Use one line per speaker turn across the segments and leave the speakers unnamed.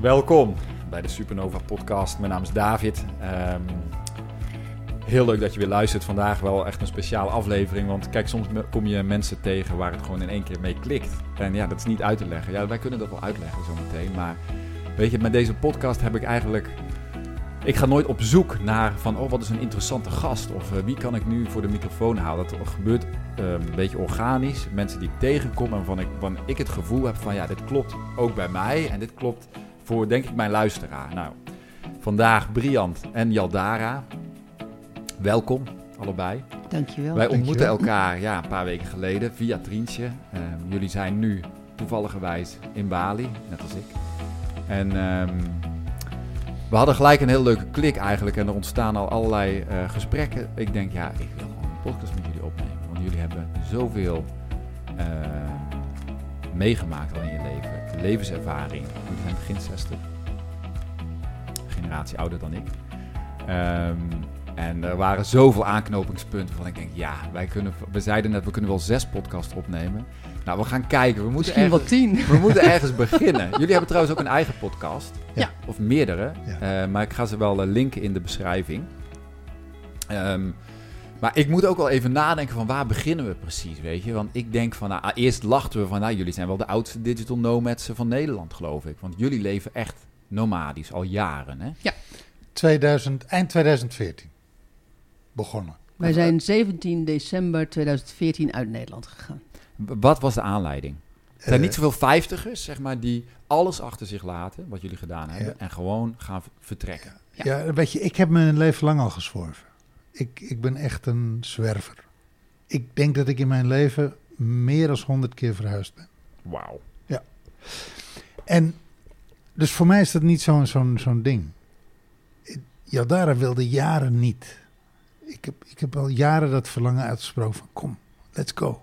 Welkom bij de Supernova Podcast. Mijn naam is David. Ehm, heel leuk dat je weer luistert. Vandaag wel echt een speciale aflevering. Want kijk, soms kom je mensen tegen waar het gewoon in één keer mee klikt. En ja, dat is niet uit te leggen. Ja, wij kunnen dat wel uitleggen zometeen. Maar weet je, met deze podcast heb ik eigenlijk. Ik ga nooit op zoek naar van, oh, wat is een interessante gast? Of eh, wie kan ik nu voor de microfoon halen? Dat gebeurt eh, een beetje organisch. Mensen die ik tegenkom en waarvan ik, ik het gevoel heb van, ja, dit klopt ook bij mij. En dit klopt voor, denk ik, mijn luisteraar. Nou, vandaag Briant en Jaldara. Welkom, allebei.
Dankjewel.
Wij ontmoeten
Dankjewel.
elkaar ja, een paar weken geleden via Trientje. Ehm, jullie zijn nu toevalligerwijs in Bali, net als ik. En ehm, we hadden gelijk een heel leuke klik eigenlijk. En er ontstaan al allerlei eh, gesprekken. Ik denk, ja, ik wil gewoon een podcast met jullie opnemen. Want jullie hebben zoveel eh, meegemaakt al in je leven. Levenservaring. Jullie zijn begin 60. Generatie ouder dan ik. Ehm, en er waren zoveel aanknopingspunten van ik denk, ja, wij kunnen, we zeiden net, we kunnen wel zes podcasts opnemen. Nou, we gaan kijken. We moeten,
Misschien wel
ergens,
tien.
we moeten ergens beginnen. Jullie hebben trouwens ook een eigen podcast.
Ja.
Of meerdere.
Ja.
Eh, maar ik ga ze wel eh, linken in de beschrijving. Ehm, maar ik moet ook wel even nadenken van waar beginnen we precies, weet je? Want ik denk van, nou, eerst lachten we van, nou, jullie zijn wel de oudste digital nomads van Nederland, geloof ik. Want jullie leven echt nomadisch, al jaren, hè?
2000, eind 2014 begonnen.
Wij zijn 17 december 2014 uit Nederland gegaan.
Wat was de aanleiding? Er zijn
Eh,
niet zoveel vijftigers, zeg maar, die alles achter zich laten, wat jullie gedaan hebben,
Ja.
en gewoon gaan vertrekken.
ja. weet je, ik heb mijn leven lang al gezworven. Ik, ik ben echt een zwerver. Ik denk dat ik in mijn leven meer dan 100 keer verhuisd ben.
Wauw.
En dus voor mij is dat niet zo'n zo'n zo'n ding. Jaldara wilde jaren niet. Ik heb, ik heb al jaren dat verlangen uitgesproken van kom, let's go.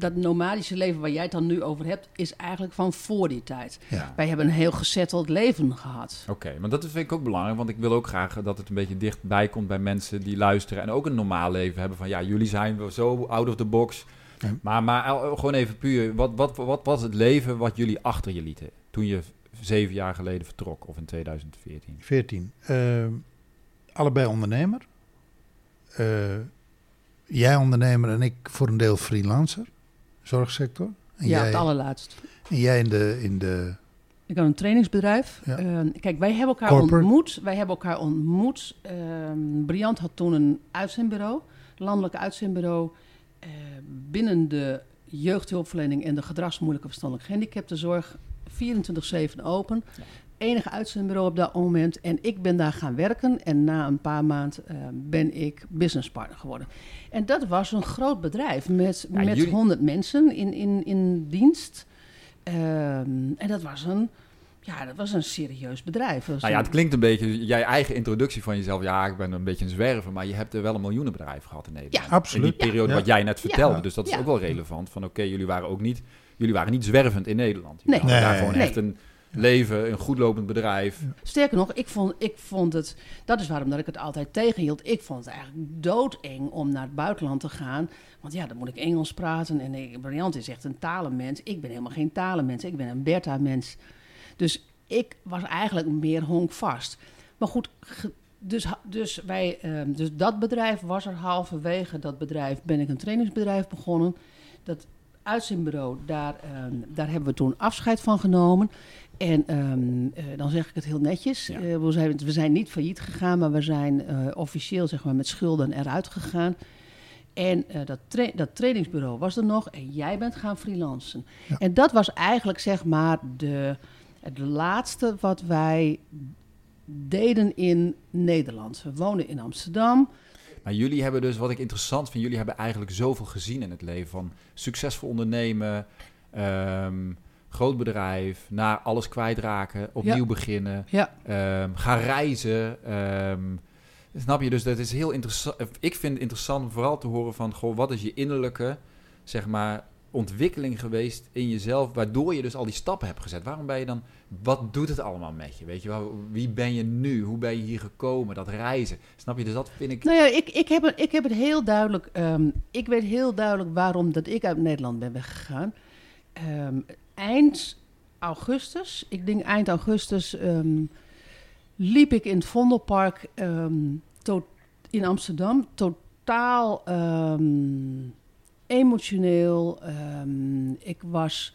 Dat nomadische leven waar jij het dan nu over hebt, is eigenlijk van voor die tijd.
Ja.
Wij hebben een heel gezetteld leven gehad.
Oké, maar dat vind ik ook belangrijk, want ik wil ook graag dat het een beetje dichtbij komt bij mensen die luisteren en ook een normaal leven hebben. Van ja, jullie zijn wel zo out of the box.
Ja.
Maar, maar eh, gewoon even puur, wat, wat, wat was het leven wat jullie achter je lieten toen je zeven jaar geleden vertrok, of in 2014?
14. Eh, allebei ondernemer. Eh, jij ondernemer en ik voor een deel freelancer, zorgsector. En
ja,
jij,
het allerlaatst.
en jij in de, in de
Ik had een trainingsbedrijf.
Ja.
Eh, kijk, wij hebben elkaar
Corporate.
ontmoet. Wij hebben elkaar ontmoet. Ehm Briant had toen een uitzendbureau, landelijk uitzendbureau, eh, binnen de jeugdhulpverlening en de gedragsmoeilijke verstandelijk gehandicaptenzorg. 24-7 open.
Ja.
Enige uitzendbureau op dat moment. En ik ben daar gaan werken. En na een paar maanden eh, ben ik businesspartner geworden. En dat was een groot bedrijf met,
Ja,
met
jullie-
100 mensen in, in, in dienst. Ehm, en dat was een, ja, dat was een serieus bedrijf.
Nou ja, het klinkt een beetje, jij eigen introductie van jezelf, ja, ik ben een beetje een zwerver, maar je hebt er wel een miljoenenbedrijf gehad in Nederland.
Ja,
absoluut.
In die periode
Ja.
wat jij net vertelde,
Ja.
dus dat is
Ja.
ook wel relevant. Van oké, jullie waren ook niet, jullie waren niet zwervend in Nederland. Jullie
Nee.
hadden daar
Nee.
gewoon
Nee.
echt een leven, een goedlopend bedrijf.
Sterker nog, ik vond, ik vond het, dat is waarom dat ik het altijd tegenhield. Ik vond het eigenlijk doodeng om naar het buitenland te gaan. Want ja, dan moet ik Engels praten. En ik, is echt een talenmens. Ik ben helemaal geen talenmens. Ik ben een Bertha-mens. Dus ik was eigenlijk meer honkvast. Maar goed, dus, dus, wij, ehm, dus dat bedrijf was er halverwege. Dat bedrijf ben ik een trainingsbedrijf begonnen. Dat uitzendbureau, daar, ehm, daar hebben we toen afscheid van genomen. En ehm, eh, dan zeg ik het heel netjes.
Ja.
Eh, we, zijn, we zijn niet failliet gegaan, maar we zijn eh, officieel zeg maar, met schulden eruit gegaan. En dat, tra- dat trainingsbureau was er nog en jij bent gaan freelancen.
Ja.
En dat was eigenlijk zeg maar de, het laatste wat wij deden in Nederland. We woonden in Amsterdam.
Maar jullie hebben dus, wat ik interessant vind, jullie hebben eigenlijk zoveel gezien in het leven. Van succesvol ondernemen, ehm, groot bedrijf, naar alles kwijtraken, opnieuw
Ja.
beginnen,
Ja,
ehm, gaan reizen. ehm, snap je? Dus dat is heel interessant. Ik vind het interessant om vooral te horen van, goh, wat is je innerlijke, zeg maar, ontwikkeling geweest in jezelf, waardoor je dus al die stappen hebt gezet. Waarom ben je dan, wat doet het allemaal met je? Weet je wel, wie ben je nu? Hoe ben je hier gekomen? Dat reizen. Snap je? Dus dat vind ik...
Nou ja, ik, ik, heb, het, ik heb het heel duidelijk. ehm, ik weet heel duidelijk waarom dat ik uit Nederland ben weggegaan. Eind augustus, ik denk eind augustus, ehm, liep ik in het Vondelpark ehm, in Amsterdam. Totaal ehm, emotioneel. ik was,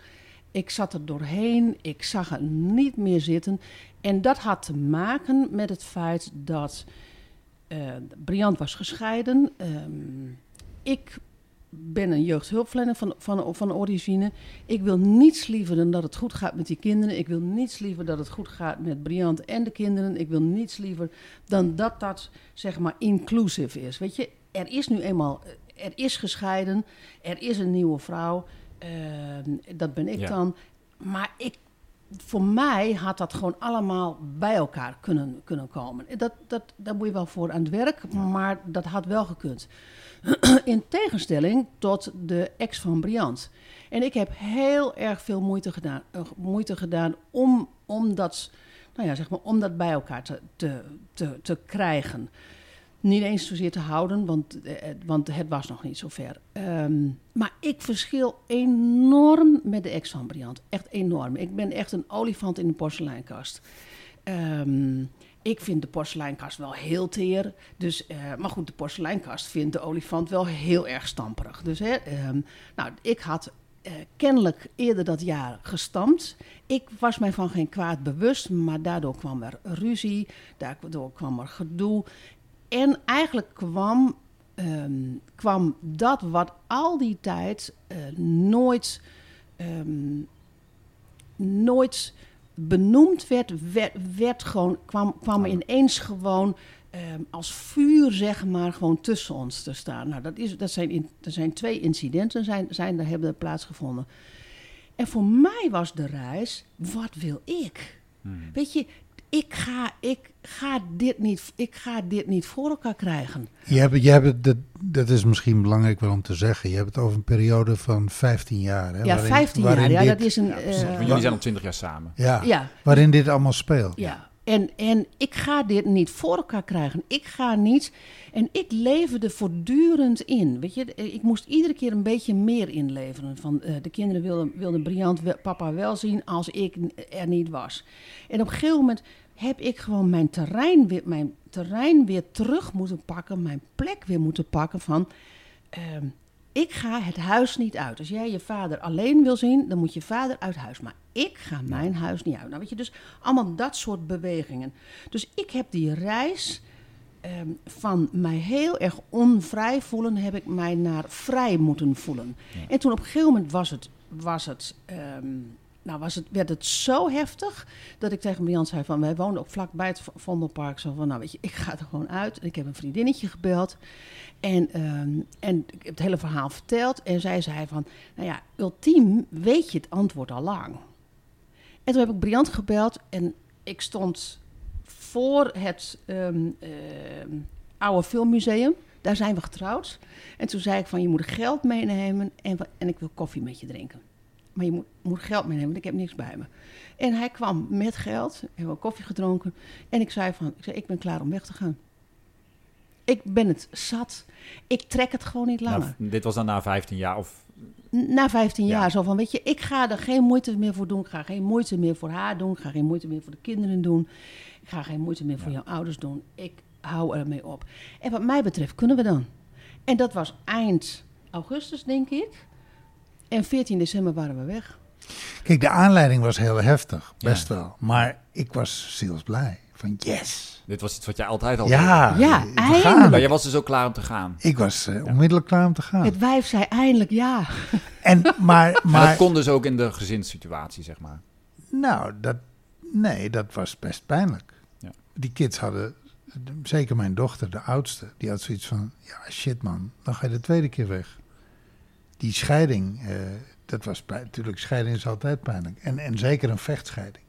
ik zat er doorheen. Ik zag het niet meer zitten. En dat had te maken met het feit dat eh Briant was gescheiden. Ik ben een jeugdhulpverlener van, van, van origine. Ik wil niets liever dan dat het goed gaat met die kinderen. Ik wil niets liever dat het goed gaat met Briant en de kinderen. Ik wil niets liever dan dat dat, zeg maar, inclusive is. Weet je, er is nu eenmaal, er is gescheiden, er is een nieuwe vrouw. Ehm, dat ben ik
Ja.
dan. Maar ik, voor mij had dat gewoon allemaal bij elkaar kunnen, kunnen komen. Dat, dat, daar moet je wel voor aan het werk, maar dat had wel gekund. In tegenstelling tot de ex van Briant. En ik heb heel erg veel moeite gedaan, eh, moeite gedaan om, om, dat, nou ja, zeg maar, om dat bij elkaar te, te, te, te krijgen. Niet eens zozeer te houden, want, eh, want het was nog niet zo ver. Ehm, maar ik verschil enorm met de ex van Briant. Echt enorm. Ik ben echt een olifant in de porseleinkast. Ehm, ik vind de porseleinkast wel heel teer. Dus, eh, maar goed, de porseleinkast vindt de olifant wel heel erg stamperig. Dus hè, ehm, nou, ik had eh, kennelijk eerder dat jaar gestampt. Ik was mij van geen kwaad bewust, maar daardoor kwam er ruzie, daardoor kwam er gedoe. En eigenlijk kwam, ehm, kwam dat wat al die tijd eh, nooit, ehm, nooit benoemd werd, werd, werd gewoon, kwam, kwam ineens gewoon ehm, als vuur, zeg maar, gewoon tussen ons te staan. Nou, dat, is, dat, zijn, in, dat zijn twee incidenten, zijn, zijn, daar hebben er plaatsgevonden. En voor mij was de reis, wat wil ik? Weet je, ik ga, ik, ga dit niet, ik ga dit niet voor elkaar krijgen.
Je hebt, je hebt dat, dat is misschien belangrijk wel om te zeggen. Je hebt het over een periode van 15 jaar. Hè,
Ja,
waarin-
15 jaar,
waarin
ja,
dit-
dat is een...
Ja,
eh,
jullie zijn al twintig jaar samen.
Ja,
ja,
waarin dit allemaal speelt.
Ja, en, en ik ga dit niet voor elkaar krijgen. Ik ga niet. En ik leverde voortdurend in. Weet je, ik moest iedere keer een beetje meer inleveren. Van, eh, de kinderen wilden, wilden Briant papa wel zien als ik er niet was. En op een gegeven moment heb ik gewoon mijn terrein weer, mijn terrein weer terug moeten pakken. Mijn plek weer moeten pakken van. ehm, ik ga het huis niet uit. Als jij je vader alleen wil zien, dan moet je vader uit huis. Maar ik ga mijn huis niet uit. Nou, weet je, dus allemaal dat soort bewegingen. Dus ik heb die reis ehm, van mij heel erg onvrij voelen, heb ik mij naar vrij moeten voelen. En toen op een gegeven moment was het, was het, ehm, nou was het, werd het zo heftig dat ik tegen Brian zei van, wij woonden ook vlakbij het Vondelpark. Zo van, nou weet je, ik ga er gewoon uit. En ik heb een vriendinnetje gebeld. En, ehm, en ik heb het hele verhaal verteld. En zij zei van, nou ja, ultiem weet je het antwoord al lang. En toen heb ik Briant gebeld en ik stond voor het ehm, ehm, oude filmmuseum. Daar zijn we getrouwd. En toen zei ik van, je moet geld meenemen en, en ik wil koffie met je drinken. Maar je moet, moet geld meenemen, want ik heb niks bij me. En hij kwam met geld, we hebben koffie gedronken. En ik zei van, ik, zei, ik ben klaar om weg te gaan. Ik ben het zat. Ik trek het gewoon niet langer.
Nou, dit was dan na 15 jaar of
Na 15
Ja.
jaar zo van, weet je, ik ga er geen moeite meer voor doen. Ik ga geen moeite meer voor haar doen. Ik ga geen moeite meer voor de kinderen doen. Ik ga geen moeite meer voor jouw ouders doen. Ik hou ermee op. En wat mij betreft kunnen we dan. En dat was eind augustus, denk ik. En 14 december waren we weg.
Kijk, de aanleiding was heel heftig,
Ja.
best wel. Maar ik was zielsblij. Van yes.
dit was iets wat jij altijd al
Ja,
wilde.
Ja, eindelijk.
Maar jij was dus ook klaar om te gaan.
Ik was eh, onmiddellijk klaar om te gaan.
Het wijf zei eindelijk ja.
En, maar,
Maar dat kon dus ook in de gezinssituatie, zeg maar.
nou, dat, nee, dat was best pijnlijk.
Ja.
Die kids hadden, zeker mijn dochter, de oudste, die had zoiets van, ja shit man, dan ga je de tweede keer weg. Die scheiding, eh, dat was natuurlijk, scheiding is altijd pijnlijk. En, en zeker een vechtscheiding.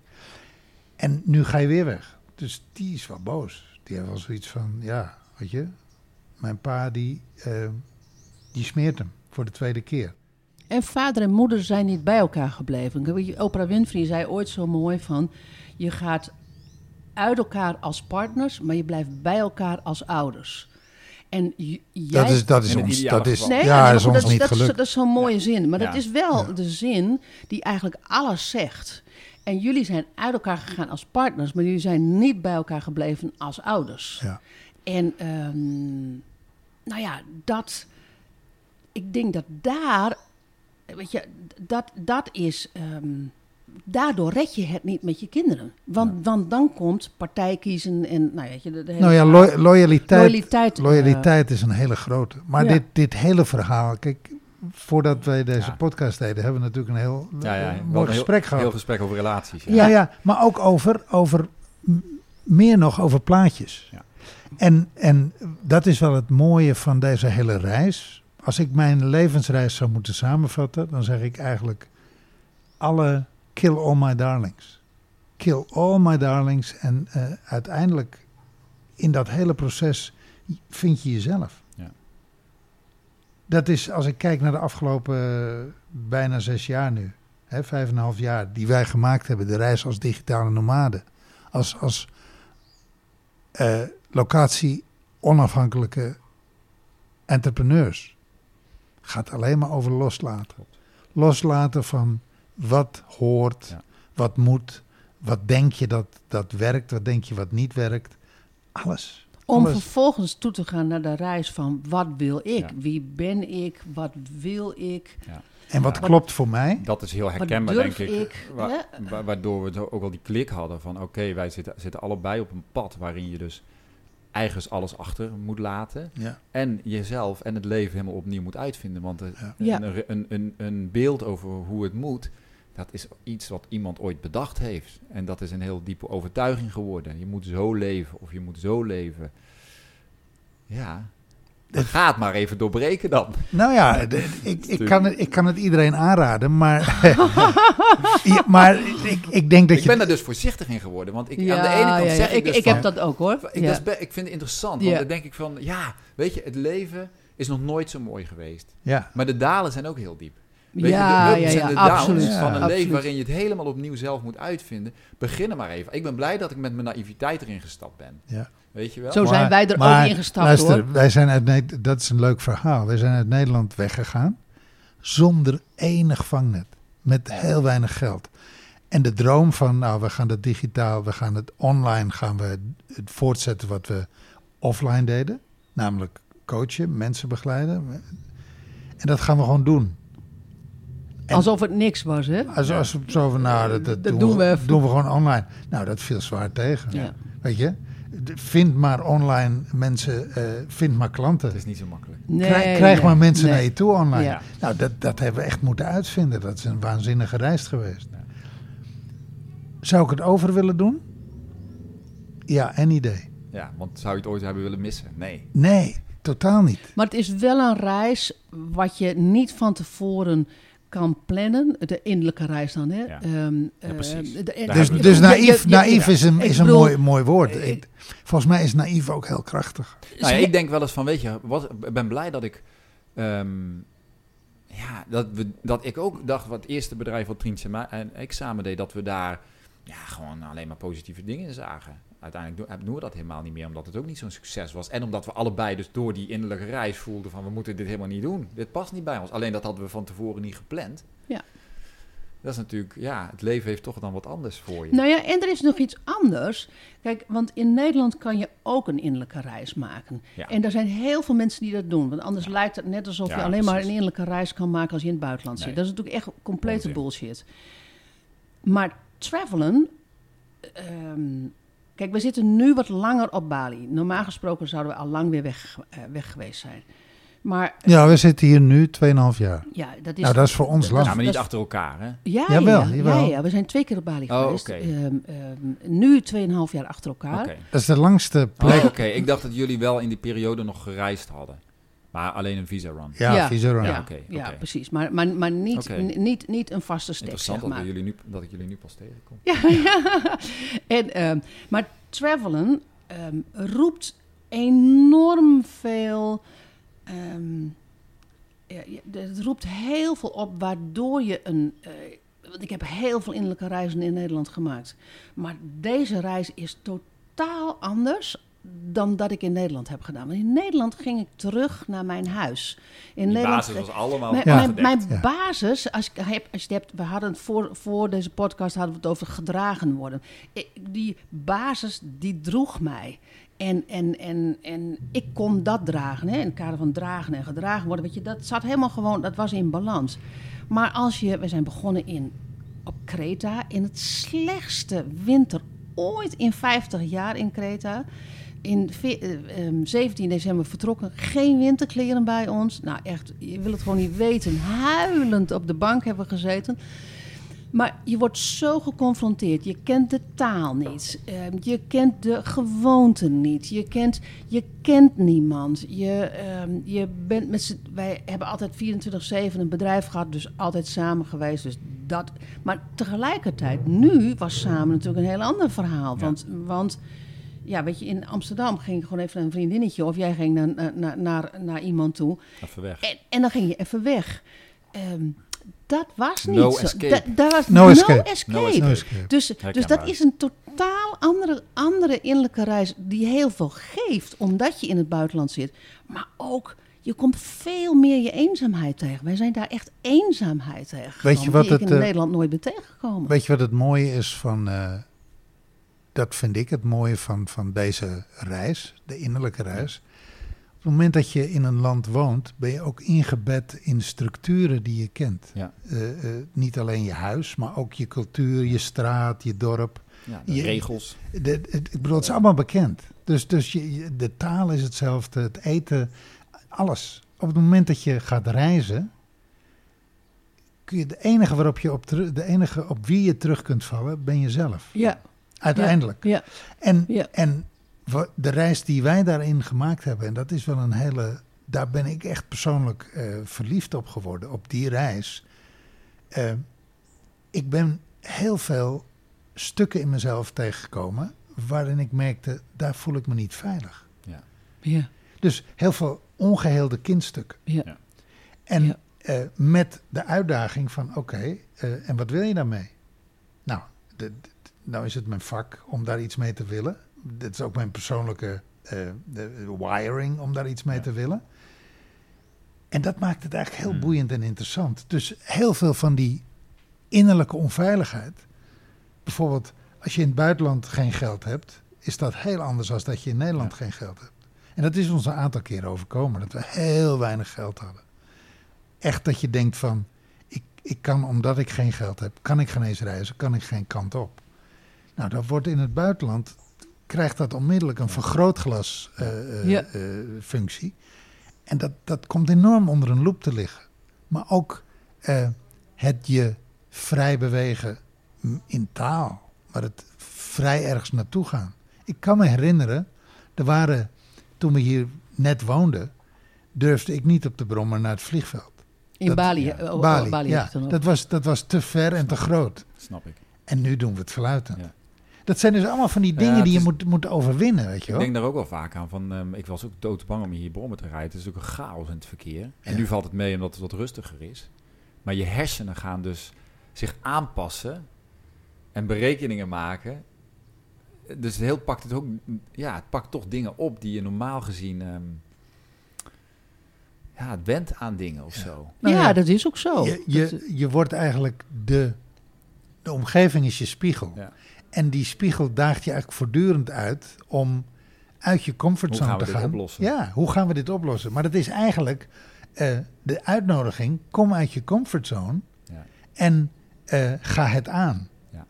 En nu ga je weer weg. Dus die is wel boos. Die heeft wel zoiets van, ja, weet je, mijn pa die, eh, die smeert hem voor de tweede keer.
En vader en moeder zijn niet bij elkaar gebleven. Oprah Winfrey zei ooit zo mooi van... je gaat uit elkaar als partners, maar je blijft bij elkaar als ouders. En jij...
Dat is, dat is ons, dat is.
Nee,
ja, is ons
dat,
niet
dat,
gelukt.
dat is zo'n mooie zin. Maar
Ja.
dat is wel
Ja.
de zin die eigenlijk alles zegt. En jullie zijn uit elkaar gegaan als partners, maar jullie zijn niet bij elkaar gebleven als ouders.
Ja.
En ehm, nou ja, dat. Ik denk dat daar. Weet je, dat, dat is. ehm, daardoor red je het niet met je kinderen. Want, want dan komt partij kiezen en. Nou, weet je, de, de hele
Nou ja, lo- loyaliteit,
loyaliteit. eh,
loyaliteit is een hele grote. Maar
Ja.
dit, dit hele verhaal, kijk, voordat wij deze
Ja.
podcast deden, hebben we natuurlijk een heel
Ja, ja,
eh, mooi gesprek
heel,
gehad.
Heel gesprek over relaties. Ja.
Ja.
Ja, maar ook over, over meer nog over plaatjes.
Ja.
En, en dat is wel het mooie van deze hele reis. Als ik mijn levensreis zou moeten samenvatten, dan zeg ik eigenlijk alle kill all my darlings. Kill all my darlings en eh, uiteindelijk in dat hele proces vind je jezelf.
Ja.
Dat is, als ik kijk naar de afgelopen eh, bijna zes jaar nu, hè, vijf en een half jaar, die wij gemaakt hebben, de reis als digitale nomade, als, als eh, locatie onafhankelijke entrepreneurs, gaat alleen maar over loslaten. Loslaten van wat hoort,
Ja.
wat moet, wat denk je dat, dat werkt, wat denk je wat niet werkt. Alles.
Om
Alles.
vervolgens toe te gaan naar de reis van wat wil ik?
Ja.
Wie ben ik? Wat wil ik?
En wat
Ja.
klopt voor mij?
Dat is heel herkenbaar, denk ik.
ik?
Wa-
hè?
wa- waardoor we ook wel die klik hadden van... oké, wij zitten, zitten allebei op een pad waarin je dus... eigens alles achter moet laten.
Ja.
En jezelf en het leven helemaal opnieuw moet uitvinden. Want
Ja.
Ja.
een, een, een, een beeld over hoe het moet... dat is iets wat iemand ooit bedacht heeft. En dat is een heel diepe overtuiging geworden. Je moet zo leven of je moet zo leven. Ja,
Het-
ga het maar even doorbreken dan.
Nou ja, ik, ik, kan het, ik kan het iedereen aanraden, maar, ja, maar ik, ik denk dat
Ik
je...
ben daar dus voorzichtig in geworden. Want ik, aan de ene kant
ja,
zeg
ja.
ik, dus
ik
van,
heb dat ook hoor.
Ik, ik vind het interessant,
Ja.
want dan denk ik van, ja, weet je, het leven is nog nooit zo mooi geweest.
Ja,
Maar de dalen zijn ook heel diep. Weet je,
ja,
de ups
ja,
en
ja,
de downs
absoluut.
Ja.
van een
absoluut.
leven waarin je het helemaal opnieuw zelf moet uitvinden. Begin er maar even. Ik ben blij dat ik met mijn naïviteit erin gestapt ben.
ja.
Weet je wel?
Zo
Maar-
zijn wij er
maar
ook ingestapt
luister,
hoor.
wij zijn uit dat is een leuk verhaal. Wij zijn uit Nederland weggegaan zonder enig vangnet, met heel weinig geld. En de droom van, nou, we gaan het digitaal, we gaan het online, gaan we het voortzetten wat we offline deden, namelijk coachen, mensen begeleiden. En dat gaan we gewoon doen. En-
Alsof het niks was hè.
Als, als we zo van, nou, dat, dat,
Dat
doen,
doen
we,
we even.
doen we gewoon online. Nou, dat viel zwaar tegen.
Ja.
Weet je, vind maar online mensen, eh, vind maar klanten.
Het is niet zo makkelijk.
Nee,
Krijg, krijg
nee,
maar mensen
nee.
naar je toe online.
Ja.
Nou, dat, dat hebben we echt moeten uitvinden. Dat is een waanzinnige reis geweest. Zou ik het over willen doen? Ja, en idee.
Ja, want zou je het ooit hebben willen missen? Nee.
Nee, totaal niet.
Maar het is wel een reis wat je niet van tevoren kan plannen. De innerlijke reis dan, hè?
Ja.
Ehm,
Ja,
eh,
precies.
de- de-
Daar
Dus, dus naïef,
je-
naïef is een, is een
bedoel,
mooi, mooi woord.
ik-
Ik- volgens mij is naïef ook heel krachtig.
Nou ja, ik denk wel eens van, weet je, wat, ik ben blij dat ik... ehm, ja, dat, we, dat ik ook dacht, wat het eerste bedrijf wat Trientje en ik samen deed, dat we daar ja, gewoon alleen maar positieve dingen in zagen. Uiteindelijk doen, we dat helemaal niet meer, omdat het ook niet zo'n succes was. En omdat we allebei dus door die innerlijke reis voelden van, we moeten dit helemaal niet doen. Dit past niet bij ons. Alleen dat hadden we van tevoren niet gepland.
Ja.
Dat is natuurlijk, ja, het leven heeft toch dan wat anders voor je.
Nou ja, en er is nog iets anders. Kijk, want in Nederland kan je ook een innerlijke reis maken.
Ja.
En er zijn heel veel mensen die dat doen. Want anders lijkt het net alsof
Ja,
je alleen maar een innerlijke reis kan maken als je in het buitenland
Nee.
zit. Dat is natuurlijk echt complete bullshit. Maar travelen. ehm, kijk, we zitten nu wat langer op Bali. Normaal gesproken zouden we al lang weer weg, eh, weg geweest zijn. Maar
Ja, we zitten hier nu 2,5 jaar.
ja, dat is.
Nou, dat is voor ons lang.
ja, maar niet achter elkaar, hè?
Ja,
Jawel,
ja,
jawel.
ja, ja, we zijn twee keer op Bali
Oh,
geweest.
oké.
Ehm, ehm, nu 2,5 jaar achter elkaar.
Oké.
Dat is de langste plek.
Oh, oké. Ik dacht dat jullie wel in die periode nog gereisd hadden. Maar alleen een visa-run.
Ja,
Ja.
Visa
Ja,
oké,
ja precies. Maar, maar, maar niet, niet, niet een vaste stek,
Interessant
zeg
dat,
maar.
jullie nu, dat ik jullie nu pas tegenkom.
Ja. En, ehm, maar travelen ehm, roept enorm veel... ehm, ja, ja, het roept heel veel op waardoor je een... eh, want ik heb heel veel innerlijke reizen in Nederland gemaakt. Maar deze reis is totaal anders dan dat ik in Nederland heb gedaan. Want in Nederland ging ik terug naar mijn huis. In
Die
Nederland,
basis was allemaal
mijn, mijn,
afgedekt.
mijn
Ja.
basis, als, ik heb, als je het hebt, we hadden het voor, voor deze podcast hadden we het over gedragen worden. Ik- die basis die droeg mij. En, en, en, en ik kon dat dragen, hè, in het kader van dragen en gedragen worden. Weet je, dat zat helemaal gewoon, dat was in balans. Maar als je, we zijn begonnen in, op Kreta, in het slechtste winter ooit in 50 jaar in Kreta. In ve- eh, ehm, 17 december vertrokken, geen winterkleren bij ons. Nou echt, je wil het gewoon niet weten. Huilend op de bank hebben we gezeten. Maar je wordt zo geconfronteerd. Je kent de taal niet. Ehm, je kent de gewoonten niet. Je kent, je kent niemand. Je, ehm, je bent met wij hebben altijd 24-7 een bedrijf gehad, dus altijd samen geweest. Dus dat, maar tegelijkertijd, nu was samen natuurlijk een heel ander verhaal.
Ja.
Want, want ja, weet je, in Amsterdam ging ik gewoon even naar een vriendinnetje of jij ging naar, naar, naar, naar, naar iemand toe.
Even weg.
En, en dan ging je even weg. Ehm, dat was niet
No
zo.
escape.
Da- daar was
No
no
escape.
escape.
No escape.
Dus, dus dat is een totaal andere, andere innerlijke reis die heel veel geeft, omdat je in het buitenland zit. Maar ook, je komt veel meer je eenzaamheid tegen. Wij zijn daar echt eenzaamheid tegen.
Weet je wat
die ik
het,
in
eh,
Nederland nooit ben tegengekomen.
Weet je wat het mooie is van. eh, dat vind ik het mooie van, van deze reis, de innerlijke reis. Op het moment dat je in een land woont, ben je ook ingebed in structuren die je kent.
Ja.
Eh, eh, niet alleen je huis, maar ook je cultuur, je straat, je dorp.
Ja, de
Je-
regels.
De, het, ik bedoel, het is allemaal bekend. Dus, dus je, de taal is hetzelfde, het eten, alles. Op het moment dat je gaat reizen, kun je de enige waarop je op de enige op wie je terug kunt vallen, ben jezelf.
ja,
Uiteindelijk.
ja,
En,
Ja.
en de reis die wij daarin gemaakt hebben, en dat is wel een hele. Daar ben ik echt persoonlijk eh, verliefd op geworden, op die reis. Eh, ik ben heel veel stukken in mezelf tegengekomen waarin ik merkte, daar voel ik me niet veilig.
ja,
Dus heel veel ongeheelde kindstukken.
ja.
Ja.
En
Ja.
eh, met de uitdaging van, oké, eh, en wat wil je daarmee? Nou, de, de- nou is het mijn vak om daar iets mee te willen. Dit is ook mijn persoonlijke eh, wiring om daar iets mee
Ja.
te willen. En dat maakt het eigenlijk heel
Hmm.
boeiend en interessant. Dus heel veel van die innerlijke onveiligheid. Bijvoorbeeld, als je in het buitenland geen geld hebt, is dat heel anders dan dat je in Nederland
Ja.
geen geld hebt. En dat is ons een aantal keren overkomen, dat we heel weinig geld hadden. Echt dat je denkt van, ik, ik kan omdat ik geen geld heb, kan ik geen eens reizen, kan ik geen kant op. Nou, dat wordt in het buitenland, krijgt dat onmiddellijk een vergrootglas eh, eh,
Ja.
eh, functie. En dat, dat komt enorm onder een loep te liggen. Maar ook eh, het je vrij bewegen in taal, maar het vrij ergens naartoe gaan. Ik kan me herinneren, er waren, toen we hier net woonden, durfde ik niet op de brommer naar het vliegveld.
In
Dat-
Bali.
ja.
oh,
Bali,
oh, Bali
ja, dat was, dat was te ver en te groot.
Snap ik.
En nu doen we het fluitend.
Ja.
Dat zijn dus allemaal van die dingen die je moet, moet overwinnen, weet je
Ik
wel.
denk daar ook wel vaak aan. Van, ehm, ik was ook doodsbang om hier brommen te rijden. Het is ook een chaos in het verkeer. En
Ja.
nu valt het mee omdat het wat rustiger is. Maar je hersenen gaan dus zich aanpassen en berekeningen maken. Dus het heel pakt het ook, ja, het pakt toch dingen op die je normaal gezien, ehm, ja, het went aan dingen of
Ja.
zo.
Nou
ja,
ja,
dat is ook zo.
je, je, je wordt eigenlijk de, de omgeving is je spiegel.
Ja.
En die spiegel daagt je eigenlijk voortdurend uit om uit je comfortzone
Hoe gaan we
te
dit
gaan.
oplossen?
Ja, hoe gaan we dit oplossen? Maar dat is eigenlijk eh, de uitnodiging: kom uit je comfortzone
Ja.
en eh, ga het aan.
Ja.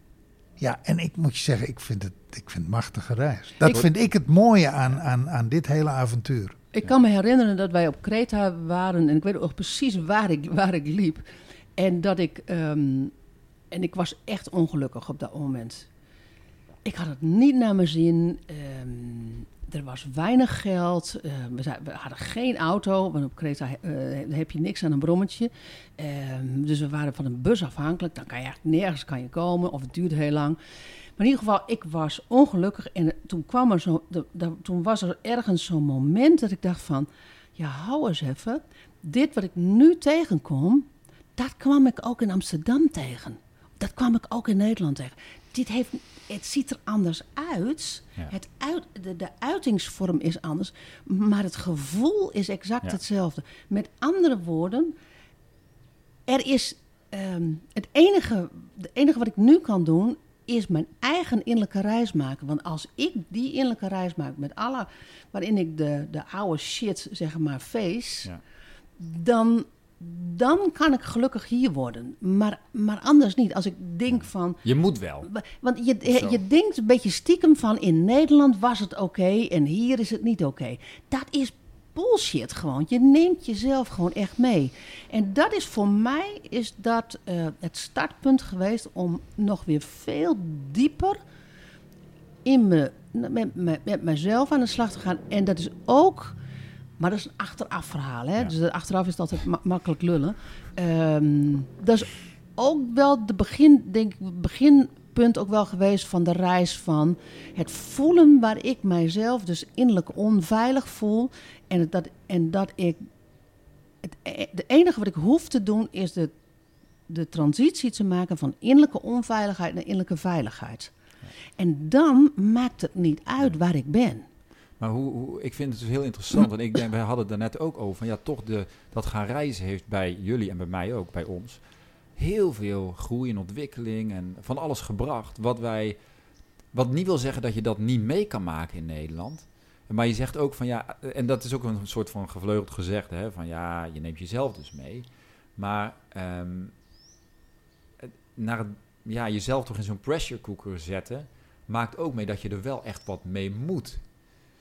Ja, en ik moet je zeggen, ik vind het, ik vind het machtige reis. Dat
Ik-
vind ik het mooie aan, aan, aan dit hele avontuur.
Ik kan me herinneren dat wij op Kreta waren en ik weet ook nog precies waar ik, waar ik liep. En dat ik, ehm, en ik was echt ongelukkig op dat moment. Ik had het niet naar mijn zin. ehm, er was weinig geld. eh, we, hadden geen auto, want op Kreta eh, heb je niks aan een brommetje. Ehm, dus we waren van een bus afhankelijk. Dan kan je nergens kan je komen of het duurde heel lang. Maar in ieder geval, ik was ongelukkig. En toen, kwam er zo, toen was er ergens zo'n moment dat ik dacht van... Ja, hou eens even. Dit wat ik nu tegenkom, dat kwam ik ook in Amsterdam tegen. Dat kwam ik ook in Nederland tegen. dit heeft, het ziet er anders uit.
Ja.
Het uit de, de uitingsvorm is anders, maar het gevoel is exact
Ja.
hetzelfde. Met andere woorden, er is ehm, het enige, het enige wat ik nu kan doen, is mijn eigen innerlijke reis maken. Want als ik die innerlijke reis maak met alle, waarin ik de, de oude shit, zeg maar, face,
Ja.
dan, dan kan ik gelukkig hier worden. Maar, maar anders niet. Als ik denk van,
Je moet wel.
Wa- Want je,
Zo.
je denkt een beetje stiekem van in Nederland was het oké en hier is het niet oké. Dat is bullshit gewoon. Je neemt jezelf gewoon echt mee. En dat is voor mij is dat eh, het startpunt geweest om nog weer veel dieper in me, met, met, met mezelf aan de slag te gaan. En dat is ook, maar dat is een achteraf verhaal. Hè?
Ja.
Dus achteraf is het altijd ma- makkelijk lullen. Ehm, dat is ook wel de begin, denk ik, het beginpunt ook wel geweest van de reis van het voelen waar ik mijzelf dus innerlijk onveilig voel. En het- dat, en dat ik. Het, e- de enige wat ik hoef te doen is de, de transitie te maken van innerlijke onveiligheid naar innerlijke veiligheid. En dan maakt het niet uit waar ik ben.
Maar hoe, hoe, ik vind het dus heel interessant. En ik denk, wij hadden het er ook over. Van ja, toch de, dat gaan reizen heeft bij jullie en bij mij ook, bij ons. Heel veel groei en ontwikkeling en van alles gebracht. Wat wij. Wat niet wil zeggen dat je dat niet mee kan maken in Nederland. Maar je zegt ook van ja, en dat is ook een soort van gevleugeld gezegd, hè, van ja, je neemt jezelf dus mee. Maar ehm, naar ja, jezelf toch in zo'n pressure cooker zetten, maakt ook mee dat je er wel echt wat mee moet.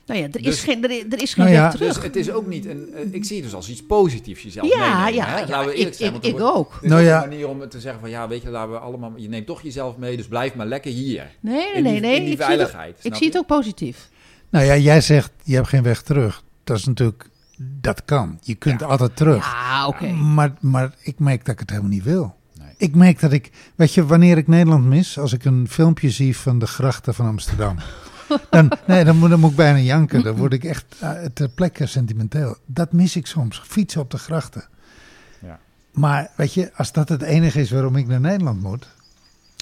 Nou ja, er is
Dus-
geen, er is, er is geen
Nou ja,
weg terug.
Dus het is ook niet een. eh, ik zie het dus als iets positiefs jezelf
ja,
meenemen,
ja,
hè?
ja,
Laten we
ik,
eerlijk zijn,
ik,
want
ik
wordt-
ook.
Nou ja.
een manier om te zeggen van ja, weet je, laten we allemaal. Je neemt toch jezelf mee, dus blijf maar lekker hier.
Nee, nee,
In die,
nee. nee.
in die
ik zie het, ook-
veiligheid.
ik zie het ook positief.
Nou ja, jij zegt, je hebt geen weg terug. Dat is natuurlijk, dat kan. Je kunt
Ja.
altijd terug.
Ja, oké.
Maar, maar ik merk dat ik het helemaal niet wil.
Nee.
Ik merk dat ik, weet je, wanneer ik Nederland mis, als ik een filmpje zie van de grachten van Amsterdam, dan, nee, dan, moet, dan moet ik bijna janken. Dan word ik echt eh, ter plekke sentimenteel. Dat mis ik soms, fietsen op de grachten.
Ja.
Maar weet je, als dat het enige is waarom ik naar Nederland moet.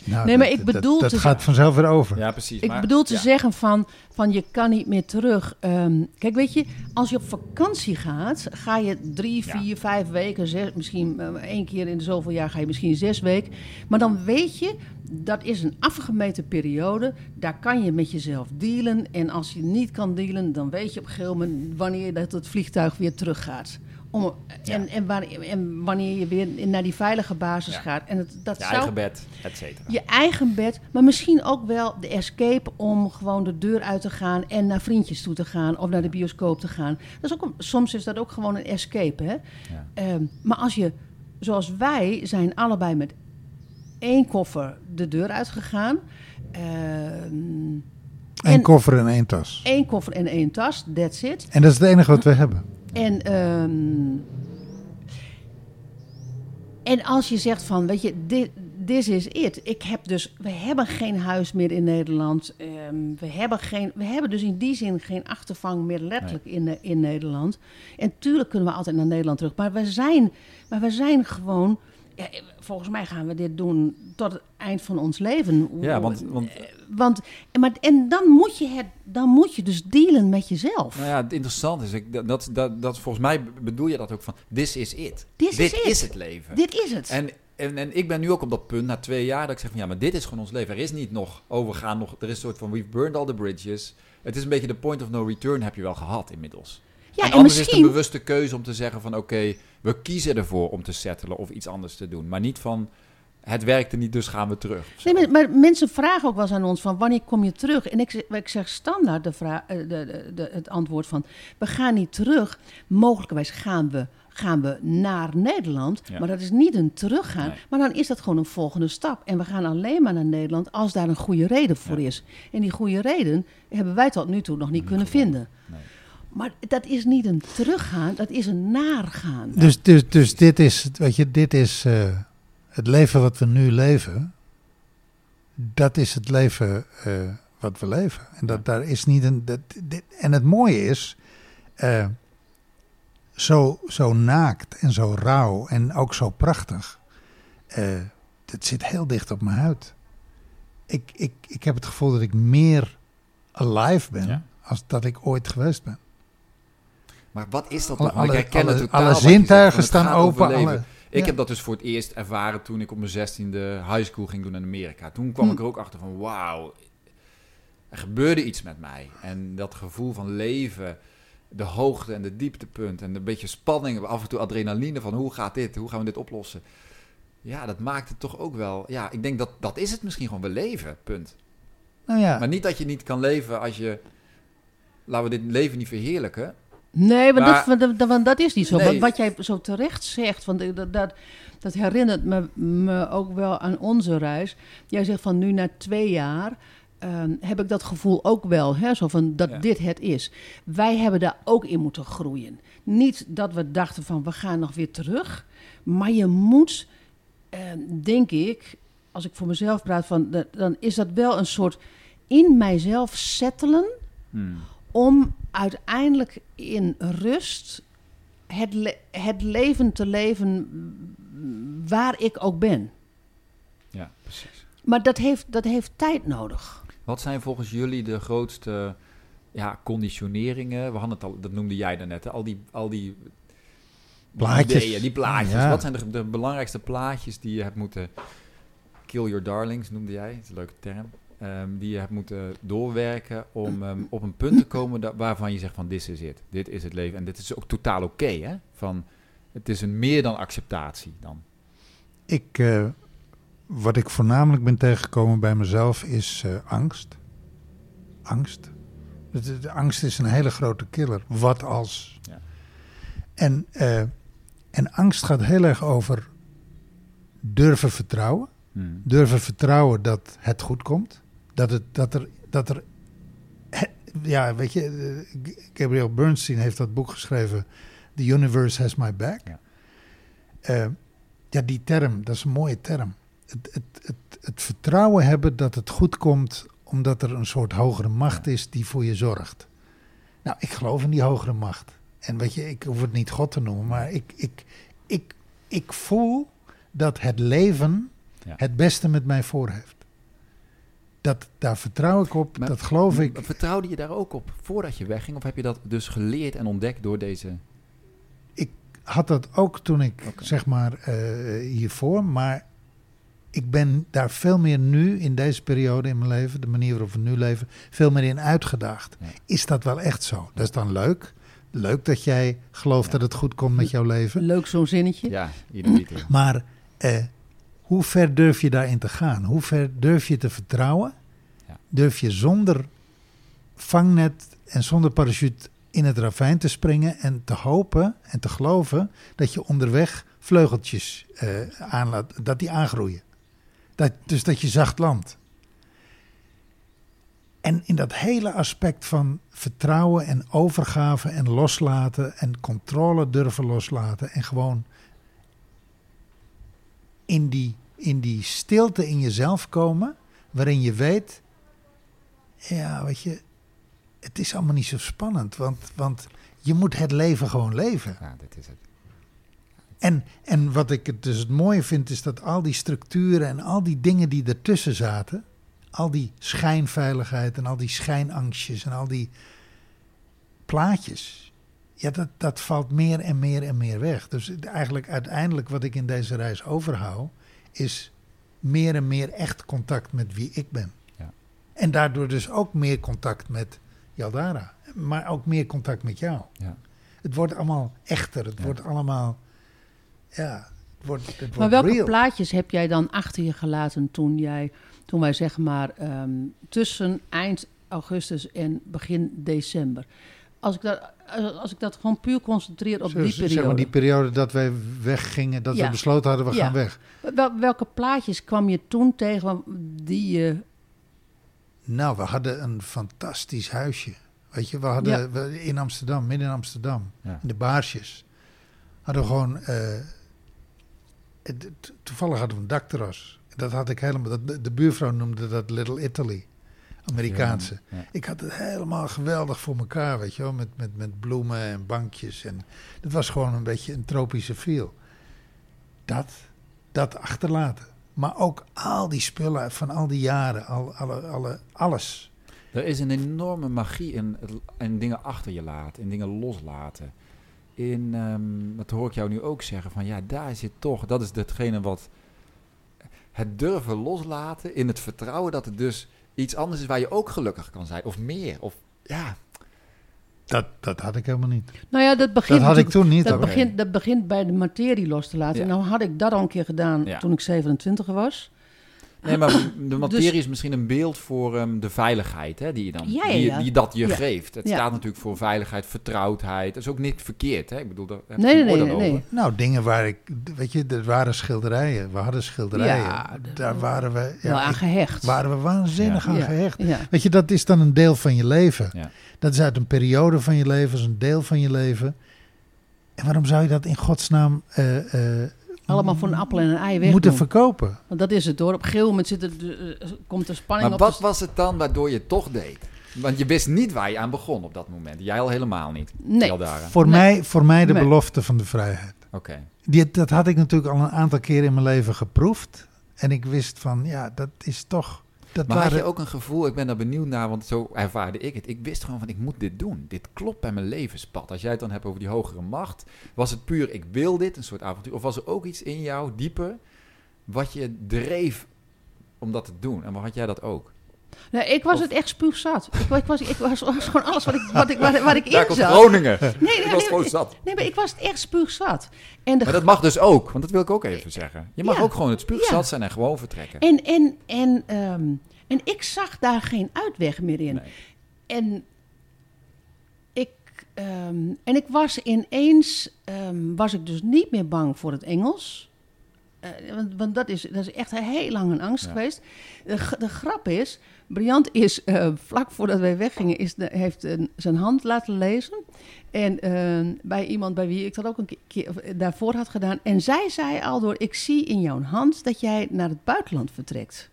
Nou,
Nee, maar
dat-
ik
dat-
bedoel
Dat,
te
gaat vanzelf weer over.
Ja, precies.
Ik
maar-
bedoel te
ja.
zeggen van, van je kan niet meer terug. Ehm, kijk, weet je, als je op vakantie gaat, ga je drie,
Ja.
vier, vijf weken, zes, misschien eh, één keer in de zoveel jaar ga je misschien zes weken. Maar dan weet je, dat is een afgemeten periode. Daar kan je met jezelf dealen. En als je niet kan dealen, dan weet je op een gegeven moment wanneer dat het vliegtuig weer teruggaat. Om,
Ja.
en, en, wanneer, en wanneer je weer naar die veilige basis
Ja.
gaat. En het, dat
Je
zou
eigen bed, et cetera.
je eigen bed, maar misschien ook wel de escape om gewoon de deur uit te gaan en naar vriendjes toe te gaan of naar de bioscoop te gaan. Dat is ook een- soms is dat ook gewoon een escape. Hè?
Ja.
Ehm, maar als je, zoals wij, zijn allebei met één koffer de deur uitgegaan. Ehm
Eén koffer en één tas.
één koffer en één tas, that's it.
En dat is het enige wat we hebben.
En, ehm, en als je zegt van, weet je, dit this is it. Ik heb dus, we hebben geen huis meer in Nederland. Ehm, we, hebben geen, we hebben dus in die zin geen achtervang meer letterlijk in, eh, in Nederland. En tuurlijk kunnen we altijd naar Nederland terug. Maar we zijn, maar we zijn gewoon, ja, volgens mij gaan we dit doen tot het eind van ons leven.
Ja, want, want
Want, en maar, en dan moet, je het, dan moet je dus dealen met jezelf.
nou ja, het interessante is, ik, dat, dat, dat, volgens mij bedoel je dat ook van, this is it.
This
Dit
is it.
is het leven.
Dit is het.
En, en, en ik ben nu ook op dat punt, na twee jaar, dat ik zeg van ja, maar dit is gewoon ons leven. Er is niet nog overgaan, nog, er is een soort van we've burned all the bridges. Het is een beetje de point of no return heb je wel gehad inmiddels.
ja,
en
en,
anders is het
misschien...
een bewuste keuze om te zeggen van oké, we kiezen ervoor om te settelen of iets anders te doen. Maar niet van het werkte niet, dus gaan we terug.
Nee, maar, maar mensen vragen ook wel eens aan ons van wanneer kom je terug? En ik, zeg- ik zeg standaard de vraag, eh, de, de, de- het antwoord van we gaan niet terug. Mogelijkerwijs gaan we, gaan we naar Nederland,
Ja.
maar dat is niet een teruggaan.
Nee.
Maar dan is dat gewoon een volgende stap. En we gaan alleen maar naar Nederland als daar een goede reden voor
Ja.
is. En die goede reden hebben wij tot nu toe nog niet
Niet
kunnen vinden.
Nee.
Maar dat is niet een teruggaan, dat is een naargaan.
Dus, dus, dus dit is, het- weet je, dit is eh, het leven wat we nu leven. Dat is het leven eh, wat we leven. En dat daar is niet een. Dat, dit, en het mooie is, eh, zo, zo naakt en zo rauw en ook zo prachtig. eh het zit heel dicht op mijn huid. ik, ik, ik heb het gevoel dat ik meer alive ben
Ja.
als dat ik ooit geweest ben.
Maar wat is dat
Alle,
ik
alle, alle,
totaal
alle zintuigen staan open. Alle,
Ik
Ja.
heb dat dus voor het eerst ervaren toen ik op mijn zestiende high school ging doen in Amerika. Toen kwam
Hm.
ik er ook achter van wauw, er gebeurde iets met mij. En dat gevoel van leven, de hoogte en de dieptepunt en een beetje spanning, af en toe adrenaline van hoe gaat dit, hoe gaan we dit oplossen. Ja, dat maakt het toch ook wel. Ja, ik denk dat dat is het misschien gewoon. We leven, punt.
nou ja,
Maar niet dat je niet kan leven als je. Laten we dit leven niet verheerlijken.
Nee, maar,
Maar-
dat, dat, dat, dat is niet zo.
Nee.
Wat, wat jij zo terecht zegt, want dat, dat, dat herinnert me, me ook wel aan onze reis. Jij zegt van nu na twee jaar ehm, heb ik dat gevoel ook wel, hè, zo van dat
Ja.
dit het is. Wij hebben daar ook in moeten groeien. Niet dat we dachten van we gaan nog weer terug, maar je moet, ehm, denk ik, als ik voor mezelf praat, van, dan is dat wel een soort in mijzelf settelen
Hmm.
om uiteindelijk in rust het, le- het leven te leven waar ik ook ben.
Ja, precies.
Maar dat heeft, dat heeft tijd nodig.
Wat zijn volgens jullie de grootste ja, conditioneringen? We hadden het al, dat noemde jij daarnet. hè? Al die, al die
Plaatjes.
ideeën, die plaatjes.
Ja.
Wat zijn de, de belangrijkste plaatjes die je hebt moeten... Kill your darlings noemde jij, dat is een leuke term. Ehm, die je hebt moeten doorwerken om ehm, op een punt te komen da- waarvan je zegt van dit is het. Dit is het leven. En dit is ook totaal oké, hè? Van, het is een meer dan acceptatie dan.
ik, eh, wat ik voornamelijk ben tegengekomen bij mezelf is eh, angst. Angst. De, de- de angst is een hele grote killer. Wat als?
Ja.
En, eh, en angst gaat heel erg over durven vertrouwen.
Hmm.
durven vertrouwen dat het goed komt. Dat, het, dat er. Dat er ja, weet je, eh, Gabriel Bernstein heeft dat boek geschreven. The Universe Has My Back.
Ja.
Eh, ja, die term, dat is een mooie term. Het, het, het, het vertrouwen hebben dat het goed komt omdat er een soort hogere macht is die voor je zorgt. Nou, ik geloof in die hogere macht. En weet je, ik hoef het niet God te noemen, maar ik, ik, ik, ik voel dat het leven
Ja.
het beste met mij voor heeft. Dat, daar vertrouw ik op,
Maar-
dat geloof ik.
Vertrouwde je daar ook op voordat je wegging? Of heb je dat dus geleerd en ontdekt door deze...
Had dat ook toen ik, zeg maar, eh, hiervoor. Maar ik ben daar veel meer nu, in deze periode in mijn leven, de manier waarop we nu leven, veel meer in uitgedaagd.
Ja.
Is dat wel echt zo? Dat is dan leuk. Leuk dat jij gelooft
Ja.
dat het goed komt met jouw leven.
Leuk zo'n zinnetje.
Ja, ieder ieder.
Maar eh, hoe ver durf je daarin te gaan? Hoe ver durf je te vertrouwen?
Ja.
Durf je zonder vangnet en zonder parachute in het ravijn te springen en te hopen en te geloven dat je onderweg vleugeltjes eh aanlaat, dat die aangroeien. Dat, dus dat je zacht landt. En in dat hele aspect van vertrouwen en overgave en loslaten en controle durven loslaten en gewoon in die, in die stilte in jezelf komen, waarin je weet, ja, weet je, het is allemaal niet zo spannend, want, want je moet het leven gewoon leven.
Ja, dit is het.
En, en wat ik het dus het mooie vind, is dat al die structuren en al die dingen die ertussen zaten, al die schijnveiligheid en al die schijnangstjes en al die plaatjes, ja, dat, dat valt meer en meer en meer weg. Dus eigenlijk uiteindelijk wat ik in deze reis overhoud, is meer en meer echt contact met wie ik ben.
Ja.
En daardoor dus ook meer contact met Jaldara, maar ook meer contact met jou.
Ja.
Het wordt allemaal echter, het
Ja.
wordt allemaal, ja, het wordt, het wordt
Maar welke
real.
plaatjes heb jij dan achter je gelaten toen, jij, toen wij zeg maar ehm, tussen eind augustus en begin december? Als ik dat, als ik dat gewoon puur concentreer op
Zo,
die
zeg
periode.
maar die periode dat wij weggingen, dat
Ja.
we besloten hadden, we
Ja.
gaan weg.
Wel- welke plaatjes kwam je toen tegen die je...
Nou, we hadden een fantastisch huisje. Weet je, we hadden
Ja.
we, in Amsterdam, midden in Amsterdam,
Ja.
in de Baarsjes, hadden we gewoon, eh, toevallig hadden we een dakterras. Dat had ik helemaal, dat, de buurvrouw noemde dat Little Italy, Amerikaanse.
Ja, ja.
Ik had het helemaal geweldig voor elkaar, weet je wel, met, met, met bloemen en bankjes. En het was gewoon een beetje een tropische feel. Dat, dat achterlaten. Maar ook al die spullen van al die jaren, al, alle, alle, alles.
Er is een enorme magie in, in dingen achter je laten, in dingen loslaten. In, ehm, dat hoor ik jou nu ook zeggen, van ja, daar zit toch, dat is datgene wat het durven loslaten in het vertrouwen dat het dus iets anders is waar je ook gelukkig kan zijn, of meer, of ja.
Dat, dat had ik helemaal niet.
Nou ja, dat begint
Dat had ik toen niet.
Dat begint, dat begint bij de materie los te laten.
Ja.
En nou had ik dat al een keer gedaan
Ja.
toen ik 27 was.
Nee, maar de materie
Dus-
is misschien een beeld voor ehm, de veiligheid hè, die, je dan,
Ja, ja,
die,
ja.
die dat je
Ja.
geeft. Het
Ja.
staat natuurlijk voor veiligheid, vertrouwdheid. Dat is ook niet verkeerd. Hè? Ik bedoel, daar heb
Nee,
je
nee, nee.
Nou, dingen waar ik, weet je, er waren schilderijen. We hadden schilderijen. Daar waren we,
Wel
ja,
aan
ik-
gehecht.
waren we waanzinnig
Ja.
aan
Ja.
gehecht.
Ja.
Weet je, dat is dan een deel van je leven.
Ja.
Dat is uit een periode van je leven, dat is een deel van je leven. En waarom zou je dat in godsnaam eh, eh,
Allemaal voor een appel en een ei weg.
moeten
doen.
verkopen?
Want dat is het hoor. Op een gegeven moment zit er, eh, komt er spanning
Maar
op.
wat
de-
was het dan waardoor je het toch deed? Want je wist niet waar je aan begon op dat moment. Jij al helemaal niet.
Nee.
Voor,
Nee.
mij, voor mij de
Nee.
belofte van de vrijheid.
Oké.
Die, dat had ik natuurlijk al een aantal keer in mijn leven geproefd. En ik wist van, ja, dat is toch... Dat
Maar had je ook een gevoel, ik ben daar benieuwd naar, want zo ervaarde ik het. Ik wist gewoon van, ik moet dit doen. Dit klopt bij mijn levenspad. Als jij het dan hebt over die hogere macht, was het puur, ik wil dit, een soort avontuur. Of was er ook iets in jou, dieper, wat je dreef om dat te doen? En had jij dat ook?
Nee, ik was
Of-
het echt spuugzat. Ik, ik, was, ik was, was gewoon alles wat ik, wat ik, waar, waar ik in
komt
zat.
Groningen.
Nee, nee,
Ik was
nee,
gewoon zat.
nee, maar ik was het echt spuugzat. En, de
Maar dat mag dus ook, want dat wil ik ook even zeggen. Je mag
Ja.
ook gewoon het spuug
Ja.
zat zijn en gewoon vertrekken.
En, en, en, ehm, en ik zag daar geen uitweg meer in.
Nee.
En ik, ehm, en ik was ineens, ehm, was ik dus niet meer bang voor het Engels. Eh, want, want dat, is, dat is echt heel lang een angst
Ja.
geweest. De, de grap is, Briant is eh, vlak voordat wij weggingen, is heeft een, zijn hand laten lezen. En eh, bij iemand bij wie ik dat ook een keer eh, daarvoor had gedaan. En zij zei al door, ik zie in jouw hand dat jij naar het buitenland vertrekt.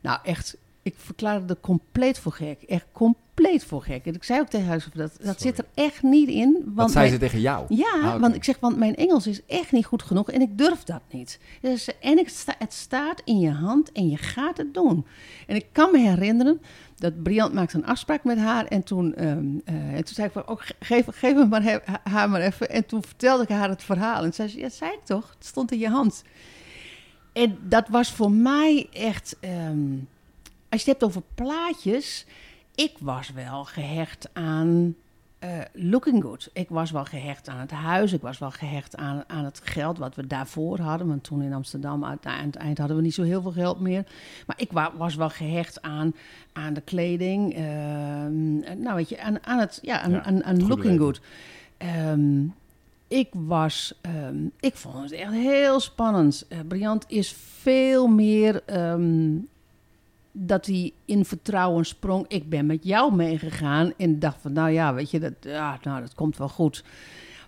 Nou, echt, ik verklaarde er compleet voor gek. Echt compleet voor gek. En ik zei ook tegen haar, dat, dat
Sorry.
zit er echt niet in. Want
zei
mijn-
ze tegen jou?
ja,
Ah,
want ik zeg, want mijn Engels is echt niet goed genoeg en ik durf dat niet. Dus, en ik sta, het staat in je hand en je gaat het doen. En ik kan me herinneren dat Briant maakte een afspraak met haar en toen, ehm, eh, en toen zei ik van, ook geef, geef me maar he- haar maar even. En toen vertelde ik haar het verhaal en zei ze, ja, zei ik toch, het stond in je hand. En dat was voor mij echt, ehm, als je het hebt over plaatjes, ik was wel gehecht aan eh, looking good. Ik was wel gehecht aan het huis. Ik was wel gehecht aan, aan het geld wat we daarvoor hadden. Want toen in Amsterdam aan het eind, hadden we niet zo heel veel geld meer. Maar ik wa- was wel gehecht aan, aan de kleding. ehm, nou, weet je, aan, aan het, ja, aan,
Ja,
aan, looking good. Ehm, ik was, ehm, ik vond het echt heel spannend. Eh Briant is veel meer dat hij in vertrouwen sprong. Ik ben met jou meegegaan en dacht van, nou ja, weet je, dat, ja, nou, dat komt wel goed.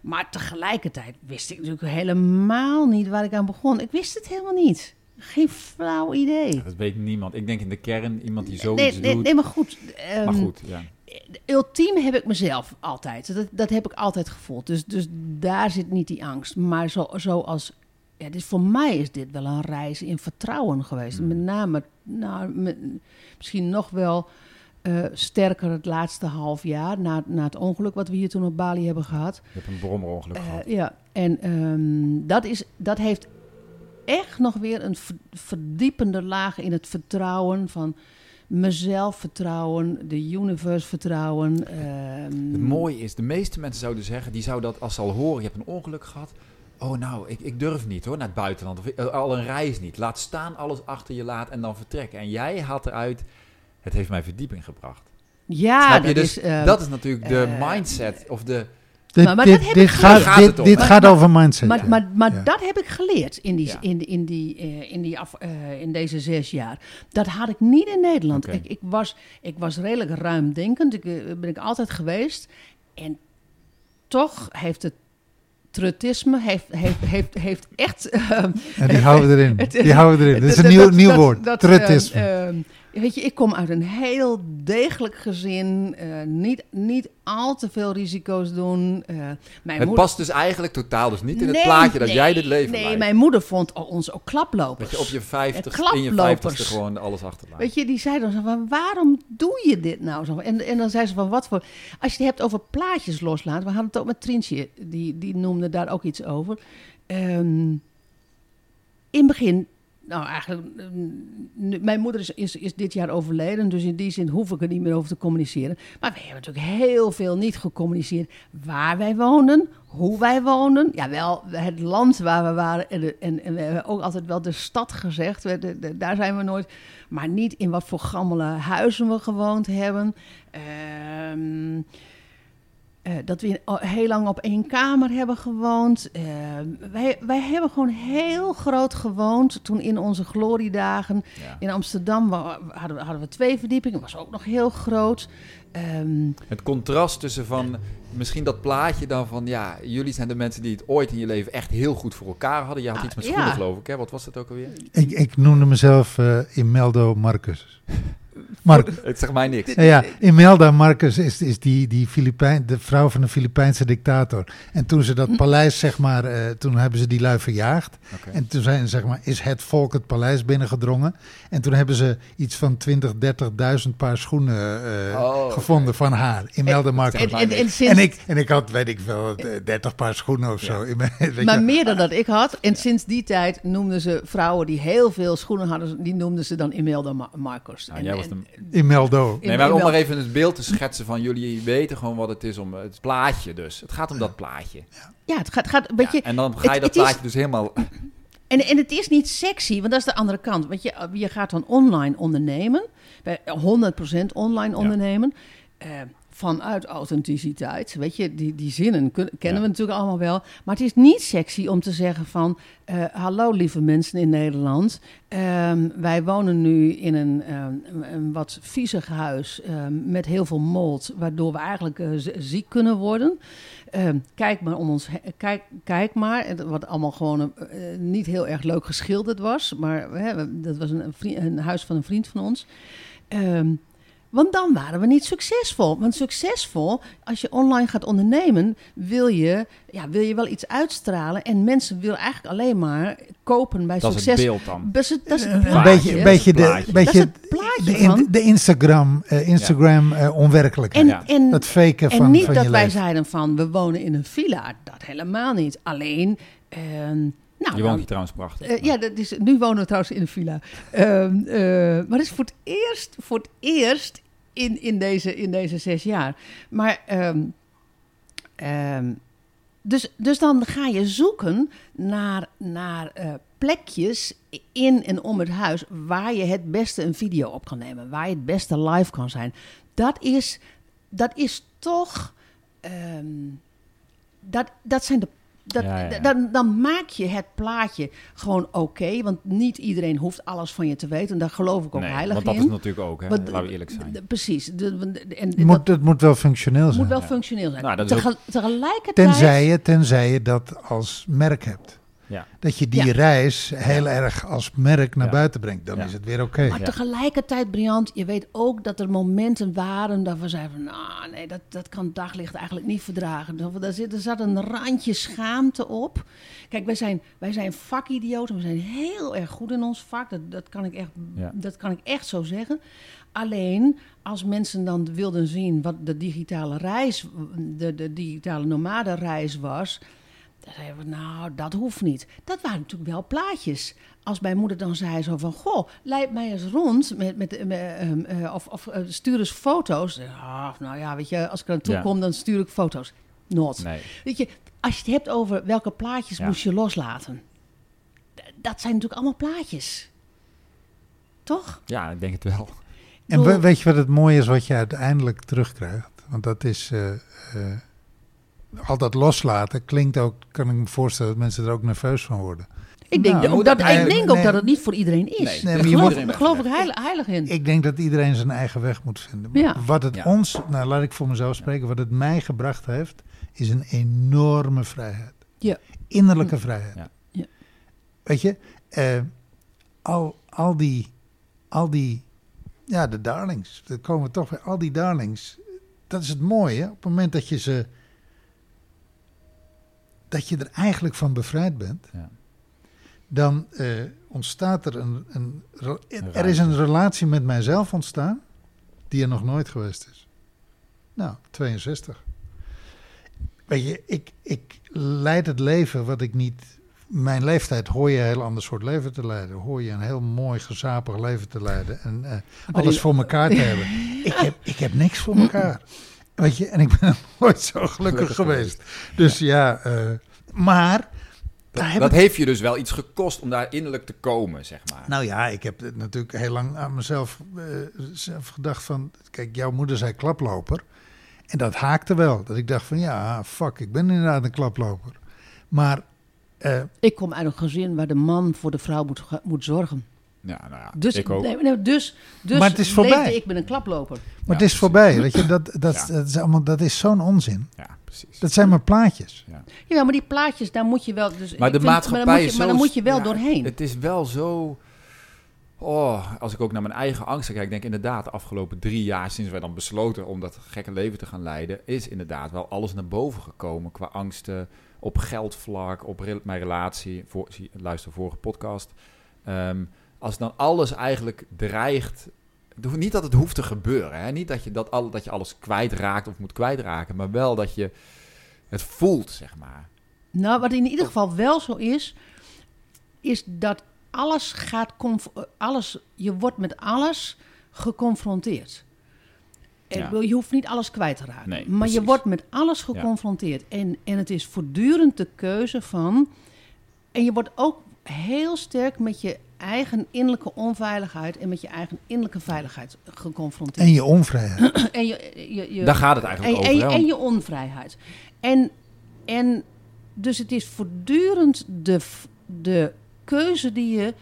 Maar tegelijkertijd wist ik natuurlijk helemaal niet waar ik aan begon. Ik wist het helemaal niet. Geen flauw idee.
Dat weet niemand. Ik denk in de kern iemand die zoiets
Nee, nee,
doet.
nee, maar goed. ehm,
maar goed, ja.
ultiem heb ik mezelf altijd. Dat, dat heb ik altijd gevoeld. Dus, dus daar zit niet die angst. Maar zo, zoals. Ja, dus voor mij is dit wel een reis in vertrouwen geweest.
Hmm.
Met name, nou, met- misschien nog wel eh, sterker het laatste half jaar. Na, na het ongeluk wat we hier toen op Bali hebben gehad.
Je hebt een brommerongeluk
Eh,
gehad.
ja, en ehm, dat, is, dat heeft echt nog weer een ver- verdiepende laag in het vertrouwen van mezelf vertrouwen, de universe vertrouwen. ehm,
Het mooie is, de meeste mensen zouden zeggen, die zouden dat als ze al horen, je hebt een ongeluk gehad. Oh nou, ik, ik durf niet hoor, naar het buitenland. Of eh, al een reis niet. Laat staan alles achter je laat en dan vertrekken. En jij haalt eruit, het heeft mij verdieping gebracht.
Ja,
Snap je?
dat
Dus
is, ehm,
dat is natuurlijk de
eh,
mindset of de...
Dit,
Maar- maar
dit, dit gaat, dit,
Gaat
over mindset.
Maar, maar, maar
Ja.
dat heb ik geleerd in, die,
Ja.
in, in, die, eh, in, die af, eh, in deze zes jaar. Dat had ik niet in Nederland. Ik, ik, was, ik was redelijk ruimdenkend. Ik, ben ik altijd geweest. En toch heeft het trutisme heeft, heeft, heeft, heeft echt...
En die houden we erin.
het-
Die houden we erin. Dit is
dat-
een nieuw,
dat-
nieuw woord.
dat,
Trutisme.
Weet je, ik kom uit een heel degelijk gezin. eh, niet, niet al te veel risico's doen. eh, mijn
Het
moeder-
past dus eigenlijk totaal dus niet in het plaatje dat
nee,
jij dit leven
Nee,
leidt.
mijn moeder vond ons ook klaplopers.
Dat je op je 50,
Ja,
in je
klaplopers.
50ste gewoon alles achterlaat.
Weet je, die zei dan zo van, waarom doe je dit nou zo? En, en dan zei ze van, wat voor... Als je het hebt over plaatjes loslaten. We hadden het ook met Trientje, die, die noemde daar ook iets over. Ehm, in het begin, nou eigenlijk, mm, nu- mijn moeder is, is, is dit jaar overleden. Dus in die zin hoef ik er niet meer over te communiceren. Maar we hebben natuurlijk heel veel niet gecommuniceerd. Waar wij wonen, hoe wij wonen. Ja, wel het land waar we waren. En, en, en we hebben ook altijd wel de stad gezegd. We- daar zijn we nooit. Maar niet in wat voor gammele huizen we gewoond hebben. Ehm, eh, dat we in- al heel lang op één kamer hebben gewoond. Eh, wij, wij hebben gewoon heel groot gewoond. Toen in onze gloriedagen
Ja.
in Amsterdam hadden we, hadden we twee verdiepingen. was ook nog heel groot. Ehm,
Het contrast tussen van misschien dat plaatje dan van ja, jullie zijn de mensen die het ooit in je leven echt heel goed voor elkaar hadden. Je had
Ah,
iets met
ja.
schoenen geloof ik, hè? Wat was dat ook alweer?
Ik, ik noemde mezelf eh, Imeldo Marcus. Mark,
Het zegt mij niks.
ja, ja, Imelda Marcus is, is die, die Filipijn, de vrouw van de Filipijnse dictator. En toen ze dat paleis, zeg maar, eh, toen hebben ze die lui verjaagd. En toen zijn, zeg maar, is het volk het paleis binnengedrongen. En toen hebben ze iets van 20, 30.000 paar schoenen eh,
Oh,
gevonden van haar. Imelda Marcus.
en, en, en
En
sinds,
ik, en ik had, weet ik eh, 30 paar schoenen of zo. in mijn-
maar
wel.
meer dan dat ik had. En sinds die tijd noemden ze vrouwen die heel veel schoenen hadden, die noemden ze dan Imelda Ma- Marcos.
Nou,
En-
jij was
en-
de-
Imeldo.
Nee, maar om maar even het beeld te schetsen van jullie weten gewoon wat het is om het plaatje dus. Het gaat om dat plaatje.
Ja, het gaat, gaat een beetje...
Ja, en dan ga je
het-
dat
het is-
plaatje dus helemaal...
En, en het is niet sexy, want dat is de andere kant. Want je, je gaat dan online ondernemen, bij 100% online ondernemen, eh, vanuit authenticiteit. Weet je, die, die zinnen kennen
Ja.
we natuurlijk allemaal wel. Maar het is niet sexy om te zeggen van, eh, hallo lieve mensen in Nederland. Ehm, wij wonen nu in een, ehm, een, wat viezig huis ehm, met heel veel mold, waardoor we eigenlijk eh, ziek kunnen worden. Ehm, kijk maar om ons he- kijk, kijk maar. En Wat allemaal gewoon eh, niet heel erg leuk geschilderd was. Maar dat was een, een, vri- een huis van een vriend van ons. Ehm, want dan waren we niet succesvol. Want succesvol, als je online gaat ondernemen, wil je, ja, wil je wel iets uitstralen. En mensen willen eigenlijk alleen maar kopen bij
Dat is het
succes.
beeld dan.
Dat is het, dat is het
Een
plaatje.
beetje, een beetje de,
plaatje.
Dat is
beetje
het plaatje
de, in-
van.
de Instagram, eh, Instagram eh, onwerkelijkheid.
En,
Ja.
en,
dat faken
en
van,
niet
van
dat
je
wij
leven.
zeiden van we wonen in een villa. Dat helemaal niet. Alleen. ehm, nou,
Je woont hier trouwens prachtig.
eh, ja, dat is, nu wonen we trouwens in een villa. Ehm, eh, maar het is voor het eerst, voor het eerst in, in, deze, in deze zes jaar. Maar ehm, ehm, dus, dus dan ga je zoeken naar, naar eh, plekjes in en om het huis waar je het beste een video op kan nemen, waar je het beste live kan zijn. Dat is, dat is toch. ehm, dat, dat zijn de. Dat,
Ja, ja, ja.
Dan, dan maak je het plaatje gewoon oké. want niet iedereen hoeft alles van je te weten. En daar geloof ik ook
Nee,
heilig
want dat
in.
is natuurlijk ook, hè?
Want-
laten we eerlijk zijn.
Precies. En
moet, het moet wel functioneel zijn.
moet wel
ja.
functioneel zijn.
Nou, dat
tegelijkertijd...
Tenzij je, tenzij je dat als merk hebt.
Ja.
Dat je die
Ja.
reis heel erg als merk naar
Ja.
buiten brengt. Dan
Ja.
is het weer oké.
Maar
Ja.
tegelijkertijd, Briant, je weet ook dat er momenten waren dat we zeiden van, nou nee, dat, dat kan daglicht eigenlijk niet verdragen. Er, daar zit, er zat een randje schaamte op. Kijk, wij zijn, wij zijn vakidioten, we zijn heel erg goed in ons vak, dat, dat, kan ik echt,
Ja.
dat kan ik echt zo zeggen. Alleen, als mensen dan wilden zien wat de digitale reis, de, de digitale nomadenreis was, dan zeiden we, nou, dat hoeft niet. Dat waren natuurlijk wel plaatjes. Als mijn moeder dan zei zo van, goh, leid mij eens rond met, met, met, ehm, eh, of, of eh, stuur eens foto's. Ah, nou ja, weet je, als ik er naartoe
Ja.
kom, dan stuur ik foto's. Not.
Nee.
Weet je, als je het hebt over welke plaatjes
Ja.
moest je loslaten. D- Dat zijn natuurlijk allemaal plaatjes. Toch?
Ja, ik denk het wel.
En weet je wat het mooie is wat je uiteindelijk terugkrijgt? Want dat is... eh, eh, al dat loslaten klinkt ook, kan ik me voorstellen dat mensen er ook nerveus van worden.
Ik denk,
Nou,
ook, dat, ik denk ook dat het niet voor iedereen is.
Nee,
Nee,
daar
maar je
geloof, daar geloof ik heilig, heilig in.
Ik denk dat iedereen zijn eigen weg moet vinden.
Ja.
Wat het
Ja.
ons, nou laat ik voor mezelf spreken, wat het mij gebracht heeft, is een enorme vrijheid.
Ja.
Innerlijke vrijheid.
Ja.
Ja.
Weet je, eh, al, al die, al die ja, de darlings. Er komen toch weer al die darlings. Dat is het mooie. Op het moment dat je ze. Dat je er eigenlijk van bevrijd bent.
Ja.
dan eh, ontstaat er een, een. Er is een relatie met mijzelf ontstaan. die er nog nooit geweest is. Nou, 62. Weet je, ik, ik leid het leven wat ik niet. Mijn leeftijd hoor je een heel ander soort leven te leiden. Hoor je een heel mooi, gezapig leven te leiden. En eh, alles
die-
voor elkaar te hebben. Ik heb, ik heb niks voor elkaar. Weet je, en ik ben nooit zo gelukkig,
Gelukkig
geweest. Dus ja, eh, maar.
Dat
ik-
heeft je dus wel iets gekost om daar innerlijk te komen, zeg maar.
nou ja, ik heb natuurlijk heel lang aan mezelf eh, zelf gedacht van... Kijk, jouw moeder zei klaploper. En dat haakte wel. Dat ik dacht van ja, fuck, ik ben inderdaad een klaploper. Maar eh,
Ik kom uit een gezin waar de man voor de vrouw moet, moet zorgen.
Ja, nou ja,
Dus,
ik ook.
nee, nee, dus, dus
Maar het is voorbij.
leefde ik met een klaploper.
maar
Ja,
het is voorbij, weet je. Dat, dat,
Ja.
dat, is, allemaal, dat is zo'n onzin.
Ja, precies.
Dat zijn maar plaatjes.
Ja, maar die plaatjes, daar moet je wel... Dus
Maar de
vind-
maatschappij
maar dan moet
is
je, maar
zo-
dan moet je wel
ja,
doorheen.
Het is wel zo... Oh, als ik ook naar mijn eigen angsten kijk, denk ik inderdaad de afgelopen drie jaar sinds wij dan besloten om dat gekke leven te gaan leiden, is inderdaad wel alles naar boven gekomen qua angsten op geldvlak, op re- mijn relatie. Voor, zie- luister vorige podcast. Ehm, als dan alles eigenlijk dreigt. Niet dat het hoeft te gebeuren. Hè? Niet dat je, dat, al, dat je alles kwijtraakt of moet kwijtraken. Maar wel dat je het voelt, zeg maar.
Nou, wat in ieder geval wel zo is, is dat alles gaat... alles, je wordt met alles geconfronteerd. En
Ja.
Je hoeft niet alles kwijt te raken.
Nee,
maar je wordt met alles geconfronteerd. En, en het is voortdurend de keuze van... En je wordt ook heel sterk met je eigen innerlijke onveiligheid... en met je eigen innerlijke veiligheid geconfronteerd.
En je onvrijheid.
En je, je, je,
Daar gaat het eigenlijk
en,
over.
en,
hè,
en
want-
je onvrijheid. En, en dus het is voortdurend de, de keuze die je.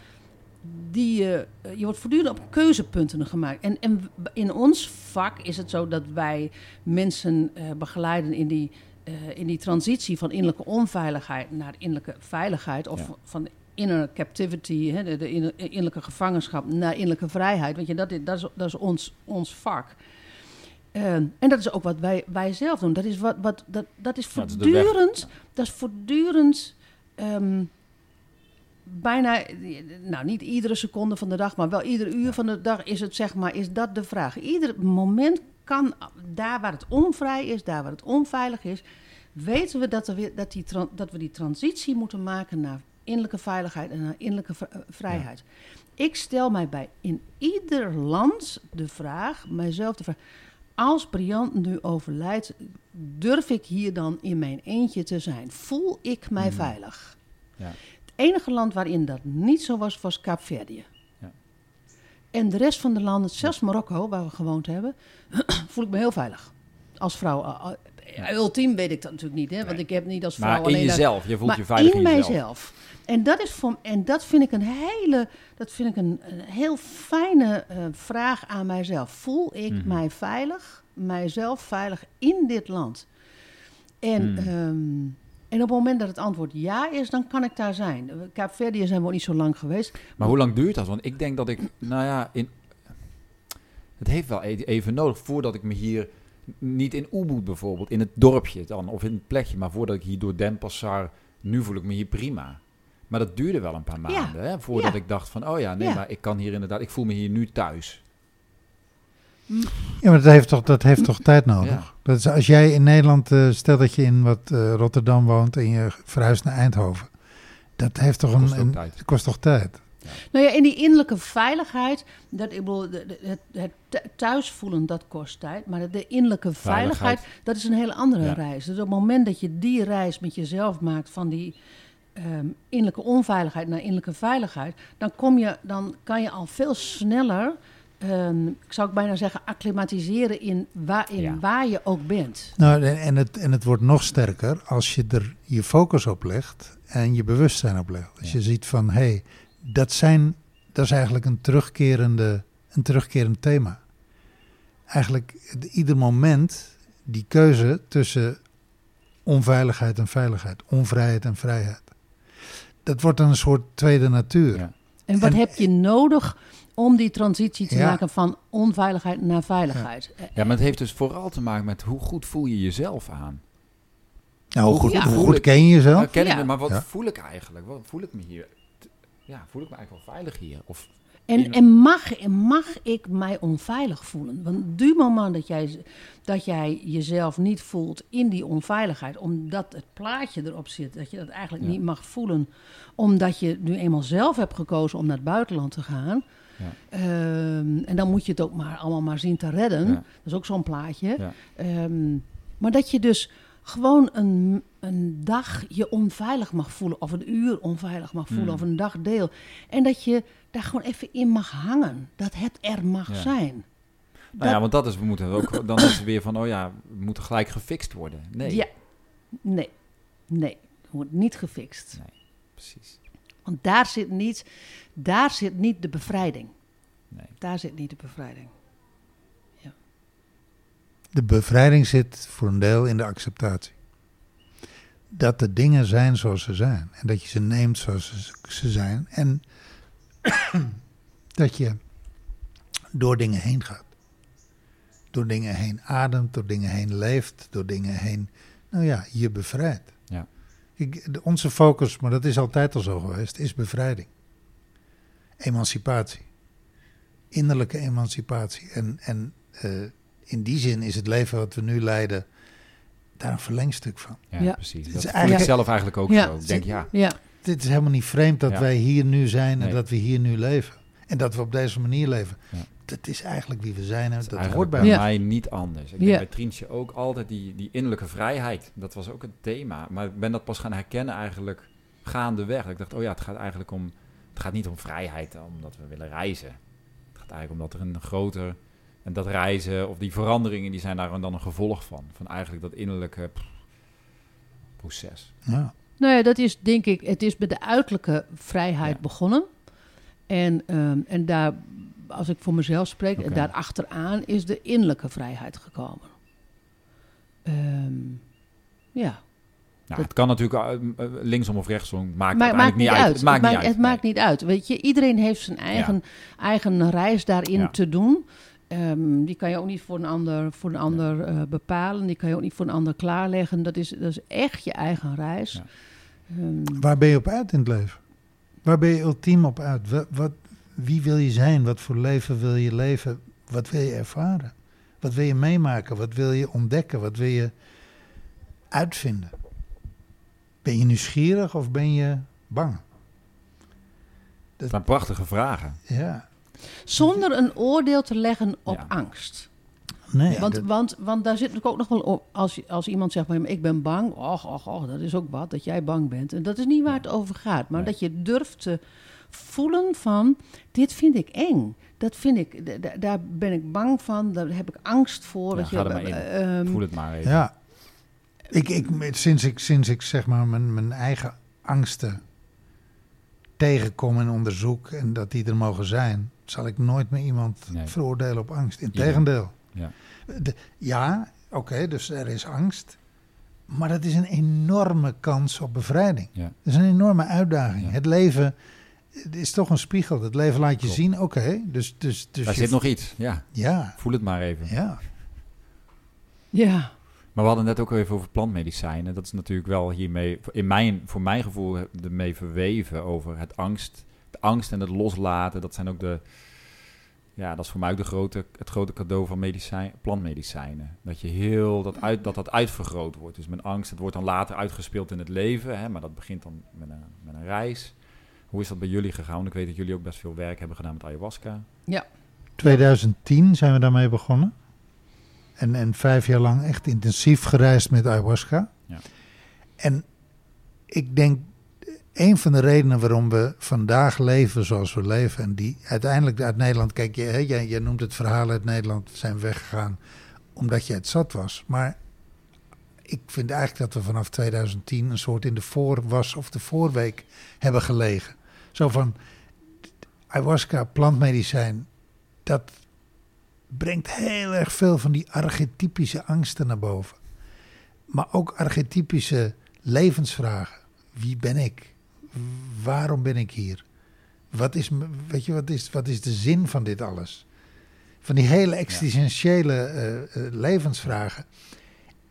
Die je, je wordt voortdurend op keuzepunten gemaakt. En, en in ons vak is het zo dat wij mensen eh, begeleiden in die, eh, in die transitie van innerlijke onveiligheid naar innerlijke veiligheid. Of
Ja.
van inner captivity, hè, de, de inner- innerlijke gevangenschap, naar innerlijke vrijheid. Weet je, dat is, dat is, dat is ons, ons vak. Ehm, en dat is ook wat wij, wij zelf doen. Dat is, wat, wat, dat, dat is voortdurend. Dat is voortdurend. ehm, bijna, nou niet iedere seconde van de dag, maar wel ieder uur van de dag is het zeg maar, is dat de vraag. Ieder moment kan, daar waar het onvrij is, daar waar het onveilig is, weten we dat, er weer, dat, die, dat we die transitie moeten maken naar innerlijke veiligheid en naar innerlijke eh, vrijheid. Ik stel mij bij in ieder land de vraag, mijzelf de vraag, als Briant nu overlijdt, durf ik hier dan in mijn eentje te zijn? Voel ik mij
Mhm.
veilig?
Ja.
Het enige land waarin dat niet zo was, was Kaapverdië.
Ja.
En de rest van de landen, zelfs Marokko, waar we gewoond hebben, voel ik me heel veilig. Als vrouw. Ultiem weet ik dat natuurlijk niet, hè, want
Nee.
ik heb niet als vrouw
Maar in
alleen daar-
jezelf, je voelt je veilig in,
in
jezelf.
mijzelf. En dat, is voor, en dat vind ik een hele, dat vind ik een, een heel fijne eh, vraag aan mijzelf. Voel ik
Mhm.
mij veilig, mijzelf veilig in dit land? En,
Mhm.
ehm, en op het moment dat het antwoord ja is, dan kan ik daar zijn. Kaapverdië zijn we ook niet zo lang geweest.
Maar hoe lang duurt dat? Want ik denk dat ik, nou ja, in, het heeft wel e- even nodig voordat ik me hier, niet in Ubud bijvoorbeeld, in het dorpje dan, of in het plekje, maar voordat ik hier door Denpasar, nu voel ik me hier prima. Maar dat duurde wel een paar
Ja.
maanden, hè, voordat
Ja.
ik dacht van, oh ja, nee,
Ja.
maar ik kan hier inderdaad, ik voel me hier nu thuis.
Ja, maar dat heeft toch, dat heeft toch tijd nodig?
Ja.
Dat is, als jij in Nederland, eh, stel dat je in wat eh, Rotterdam woont en je verhuist naar Eindhoven. Dat heeft toch
Kost
een, een-
tijd.
kost toch tijd?
Nou ja, in die innerlijke veiligheid, dat, ik bedoel, het, het thu- thuisvoelen, dat kost tijd. Maar de innerlijke veiligheid,
Veiligheid.
dat is een hele andere
Ja.
reis. Dus op het moment dat je die reis met jezelf maakt van die ehm, innerlijke onveiligheid naar innerlijke veiligheid, dan, kom je, dan kan je al veel sneller, ehm, ik zou ook bijna zeggen, acclimatiseren in, waar, in
Ja.
waar je ook bent.
Nou, en, en het, en het wordt nog sterker als je er je focus op legt en je bewustzijn op legt. Als
Ja.
je ziet van, hé, hey, dat, zijn, dat is eigenlijk een, terugkerende, een terugkerend thema. Eigenlijk ieder moment die keuze tussen onveiligheid en veiligheid, onvrijheid en vrijheid. Dat wordt dan een soort tweede natuur.
Ja.
En wat
En-
heb je nodig om die transitie te
Ja.
maken van onveiligheid naar veiligheid?
Ja, maar het heeft dus vooral te maken met hoe goed voel je jezelf aan.
Nou, hoe goed,
Ja.
hoe goed ken je jezelf?
Nou, ken ik maar wat
Ja.
voel ik eigenlijk? Wat voel ik me hier? Ja, voel ik me eigenlijk wel veilig hier? Of
En, en, mag, en mag ik mij onveilig voelen? Want du moment dat jij, dat jij jezelf niet voelt in die onveiligheid, omdat het plaatje erop zit, dat je dat eigenlijk
Ja.
niet mag voelen, omdat je nu eenmaal zelf hebt gekozen om naar het buitenland te gaan.
Ja.
Ehm, en dan moet je het ook maar allemaal maar zien te redden.
Ja.
Dat is ook zo'n plaatje. Ehm, maar dat je dus gewoon een, een dag je onveilig mag voelen, of een uur onveilig mag voelen,
Mm.
of een dagdeel. En dat je daar gewoon even in mag hangen. Dat het er mag
Ja.
zijn.
Nou ja, want dat is, we moeten ook, dan is het weer van, oh ja, we moeten gelijk gefixt worden. Nee,
Ja. Nee. Nee. Het wordt niet gefixt.
precies.
Want daar zit niet, daar zit niet de bevrijding.
Nee.
Daar zit niet de bevrijding.
De bevrijding zit voor een deel in de acceptatie. Dat de dingen zijn zoals ze zijn. En dat je ze neemt zoals ze, zijn. En dat je door dingen heen gaat. Door dingen heen ademt, door dingen heen leeft, door dingen heen, nou ja, je bevrijdt.
Ja.
Ik, de- onze focus, maar dat is altijd al zo geweest, is bevrijding. Emancipatie. Innerlijke emancipatie. En, en eh, in die zin is het leven wat we nu leiden daar een verlengstuk van.
Ja,
Ja.
precies.
Het
Dat
is
voel ik
eigenlijk-
zelf eigenlijk ook
Ja.
zo. Ik denk, ja,
Ja.
Dit is helemaal niet vreemd dat
Ja.
wij hier nu zijn en
Nee.
dat we hier nu leven. En dat we op deze manier leven.
Ja.
Dat is eigenlijk wie we zijn en
dat
dat
eigenlijk
hoort bij
mij niet anders. Ik
Ja.
denk bij Trientje ook altijd die, die innerlijke vrijheid. Dat was ook een thema. Maar ik ben dat pas gaan herkennen eigenlijk gaandeweg. Ik dacht, oh ja, het gaat eigenlijk om... Het gaat niet om vrijheid omdat we willen reizen. Het gaat eigenlijk omdat er een groter... En dat reizen of die veranderingen, die zijn daar dan een gevolg van. Van eigenlijk dat innerlijke proces.
Ja.
Nou ja, dat is denk ik, het is bij de uiterlijke vrijheid
Ja.
begonnen. En, ehm, en daar, als ik voor mezelf spreek,
Oké.
en daar achteraan is de innerlijke vrijheid gekomen. Ehm, ja,
Nou,
Dat-
het kan natuurlijk eh, eh, linksom of rechtsom. Maakt
maar maakt niet uit.
Het maakt niet uit.
Het maakt niet uit. Weet je, iedereen heeft zijn eigen, eigen reis daarin
Ja.
te doen. Ehm, die kan je ook niet voor een ander, voor een ander eh, bepalen. Die kan je ook niet voor een ander klaarleggen. Dat is, dat is echt je eigen reis.
Ja.
Ehm,
Waar ben je op uit in het leven? Waar ben je ultiem op uit? Wat, wat, wie wil je zijn? Wat voor leven wil je leven? Wat wil je ervaren? Wat wil je meemaken? Wat wil je ontdekken? Wat wil je uitvinden? Ben je nieuwsgierig of ben je bang?
Het zijn prachtige vragen.
Ja,
Zonder een oordeel te leggen op
Ja.
angst.
nee.
want,
dat-
want, want daar zit natuurlijk ook nog wel op. Als, je- als iemand zegt, maar ik ben bang. Och, och, och, dat is ook wat, dat jij bang bent. En dat is niet waar het over gaat. Maar
Nee.
dat je durft te voelen van, dit vind ik eng. Dat vind ik, daar ben ik bang van. Daar heb ik angst voor.
Ja,
dat je,
ga er maar in.
ehm,
Voel het maar even.
Ja. Ik, ik, sinds ik, sinds ik zeg maar mijn, mijn eigen angsten tegenkom en onderzoek en dat die er mogen zijn, zal ik nooit meer iemand
Nee.
veroordelen op angst. Integendeel.
Ja.
Ja, oké, dus er is angst. Maar dat is een enorme kans op bevrijding.
Ja.
Dat is een enorme uitdaging.
Ja.
Het leven het is toch een spiegel. Het leven laat je
Klopt.
zien, oké, dus, dus, dus
Daar
je-
zit nog iets. Ja,
Ja,
voel het maar even.
ja.
ja,
Maar we hadden net ook even over plantmedicijnen. Dat is natuurlijk wel hiermee, in mijn, voor mijn gevoel, ermee verweven over het angst. Angst en het loslaten, dat zijn ook de... Ja, dat is voor mij ook de grote, het grote cadeau van medicijn, plantmedicijnen. Dat je heel, dat, uit, dat dat uitvergroot wordt. Dus mijn angst, het wordt dan later uitgespeeld in het leven. Hè, maar dat begint dan met een, met een reis. Hoe is dat bij jullie gegaan? Want ik weet dat jullie ook best veel werk hebben gedaan met ayahuasca.
2010 zijn we daarmee begonnen. En, en vijf jaar lang echt intensief gereisd met ayahuasca.
Ja.
En ik denk, een van de redenen waarom we vandaag leven zoals we leven... en die uiteindelijk uit Nederland... Kijk, je, jij, jij noemt het verhaal uit Nederland zijn weggegaan... omdat je het zat was. Maar ik vind eigenlijk dat we vanaf 2010... een soort in de voorwas of de voorweek hebben gelegen. Zo van, ayahuasca, plantmedicijn dat brengt heel erg veel van die archetypische angsten naar boven. Maar ook archetypische levensvragen. Wie ben ik? Waarom ben ik hier? Wat is, weet je, wat is, wat is de zin van dit alles? Van die hele existentiële eh, eh, levensvragen.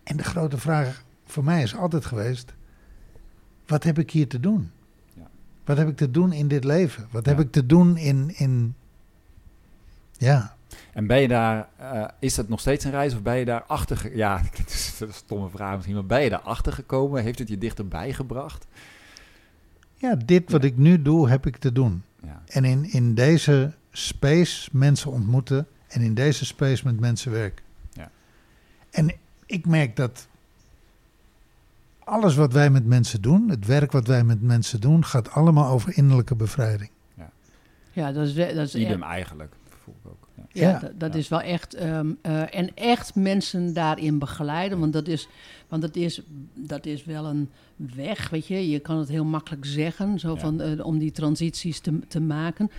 En de grote vraag voor mij is altijd geweest: wat heb ik hier te doen?
Ja.
Wat heb ik te doen in dit leven? Wat heb ik te doen in, in ja,
En ben je daar, eh, is dat nog steeds een reis of ben je daar achter, ja, het is een stomme vraag misschien, maar ben je daar achter gekomen? Heeft het je dichterbij gebracht?
Ja, dit wat ik nu doe, heb ik te doen.
Ja,
En in, in deze space mensen ontmoeten en in deze space met mensen werken.
Ja.
En ik merk dat alles wat wij met mensen doen, het werk wat wij met mensen doen, gaat allemaal over innerlijke bevrijding.
Ja, dat is, dat is
idem eigenlijk, voel ik ook. Ja.
Dat, dat
Ja.
is wel echt. ehm, eh, en echt mensen daarin begeleiden. Want, dat is, want dat, is, dat is wel een weg, weet je. Je kan het heel makkelijk zeggen, zo
Ja.
van, eh, om die transities te, te maken.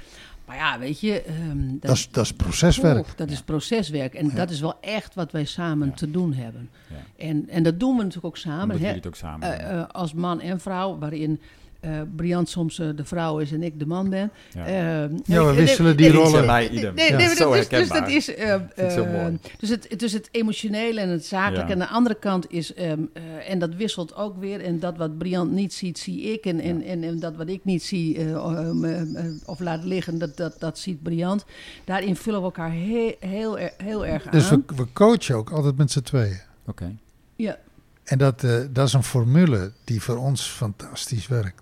Maar ja, weet je. ehm,
Dat is, dat is proceswerk.
Dat is proceswerk. En
Ja.
dat is wel echt wat wij samen
Ja.
te doen hebben.
Ja.
En, en dat doen we natuurlijk ook samen.
Omdat
hè.
het ook samen doen.
Eh, als man en vrouw, waarin eh Briant soms eh, de vrouw is en ik de man ben.
Ja.
Eh,
Ja, we
nee,
wisselen
nee,
die
nee,
rollen.
Bij idem.
Nee, nee,
Zo
dat is, dus
herkenbaar.
dat is.
ik zo mooi.
dus, het, dus het emotionele en het zakelijke.
Ja.
En de andere kant is. ehm, eh, en dat wisselt ook weer. En dat wat Briant niet ziet, zie ik. En, en,
Ja.
en, en dat wat ik niet zie eh, ehm, eh, eh, of laat liggen, dat, dat, dat ziet Briant. Daarin vullen we elkaar heel, heel, er- heel erg
Dus
aan.
we, we coachen ook altijd met z'n tweeën.
Oké.
Ja.
En dat, eh, dat is een formule die voor ons fantastisch werkt.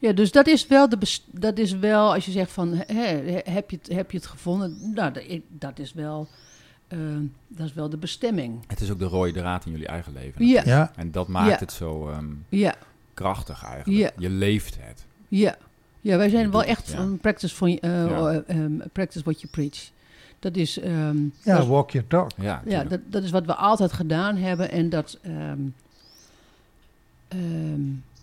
Ja, dus dat is wel, de dat is wel als je zegt van, hè, heb, je het, heb je het gevonden? Nou, dat is wel, eh, dat is wel de bestemming.
Het is ook de rode draad in jullie eigen leven.
Ja,
Ja,
En dat maakt
Ja.
het zo ehm,
ja,
krachtig eigenlijk.
Ja.
Je leeft het.
ja. Ja, wij
Je
zijn wel echt
ja.
van practice, van,
Ja.
ehm, practice what you preach. Dat is, ehm,
ja
dat,
walk your talk.
Ja,
ja, dat, dat is wat we altijd gedaan hebben. En dat, ehm,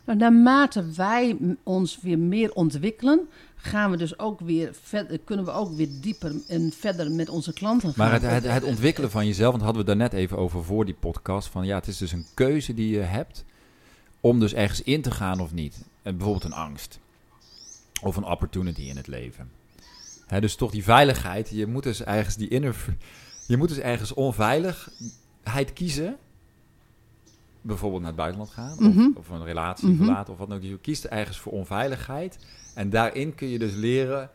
ehm, nou, naarmate wij ons weer meer ontwikkelen, gaan we dus ook weer verder, kunnen we ook weer dieper en verder met onze klanten gaan.
Maar het, het, het ontwikkelen van jezelf, want hadden we daar net even over voor die podcast. Van ja, het is dus een keuze die je hebt om dus ergens in te gaan of niet. En bijvoorbeeld een angst. Of een opportunity in het leven. Dus toch die veiligheid. Je moet dus ergens die inner... Je moet dus ergens onveiligheid kiezen. Bijvoorbeeld naar het buitenland gaan.
Mhm.
of, of een relatie
Mhm.
verlaten. Of wat dan ook. Je kiest ergens voor onveiligheid. En daarin kun je dus leren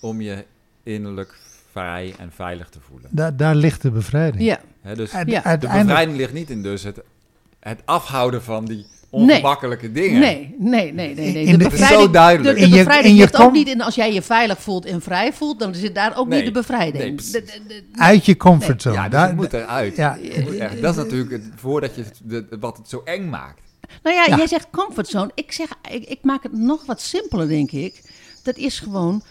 om je innerlijk vrij en veilig te voelen.
Daar, daar ligt de bevrijding.
Ja,
Hè, dus
Ja.
de bevrijding ligt niet in dus het, het afhouden van die ongemakkelijke dingen.
nee, nee, nee, nee. nee.
In
De
de-
bevrijding,
Zo duidelijk.
De, de
In je-
bevrijding
in je
ligt ook niet in als jij je veilig voelt en vrij voelt, dan zit daar ook
Nee.
niet de bevrijding.
Nee.
De- de- de-
uit je comfortzone.
Ja, dus
daar,
moet eruit.
ja,
Je moet echt- dat is natuurlijk het, voordat je wat het zo eng maakt.
Nou ja,
Ja.
jij zegt comfortzone. Ik, zeg, ik, ik maak het nog wat simpeler, denk ik. Dat is gewoon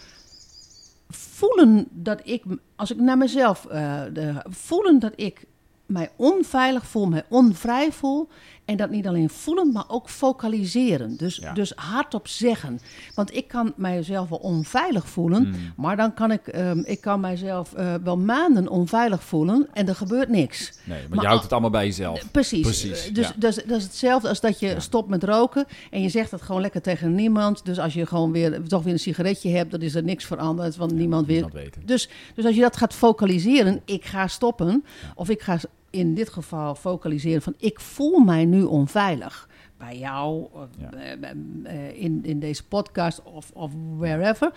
voelen dat ik, als ik naar mezelf, eh, de, voelen dat ik mij onveilig voel, mij onvrij voel. En dat niet alleen voelen, maar ook focaliseren. Dus,
Ja.
dus hardop zeggen. Want ik kan mijzelf wel onveilig voelen,
Mm.
maar dan kan ik, ehm, ik kan mijzelf eh, wel maanden onveilig voelen en er gebeurt niks.
Nee, maar,
Maar
je houdt het allemaal bij jezelf.
Precies.
Precies,
Eh, Dus,
ja.
dus dat is hetzelfde als dat je
Ja.
stopt met roken en je zegt het gewoon lekker tegen niemand. Dus als je gewoon weer toch weer een sigaretje hebt, dan is er niks veranderd, want niemand weer.
Weet.
Dus, dus als je dat gaat focaliseren, ik ga stoppen, of ik ga in dit geval focaliseren van ik voel mij nu onveilig. Bij jou,
Ja.
eh, eh, in, in deze podcast of, of wherever.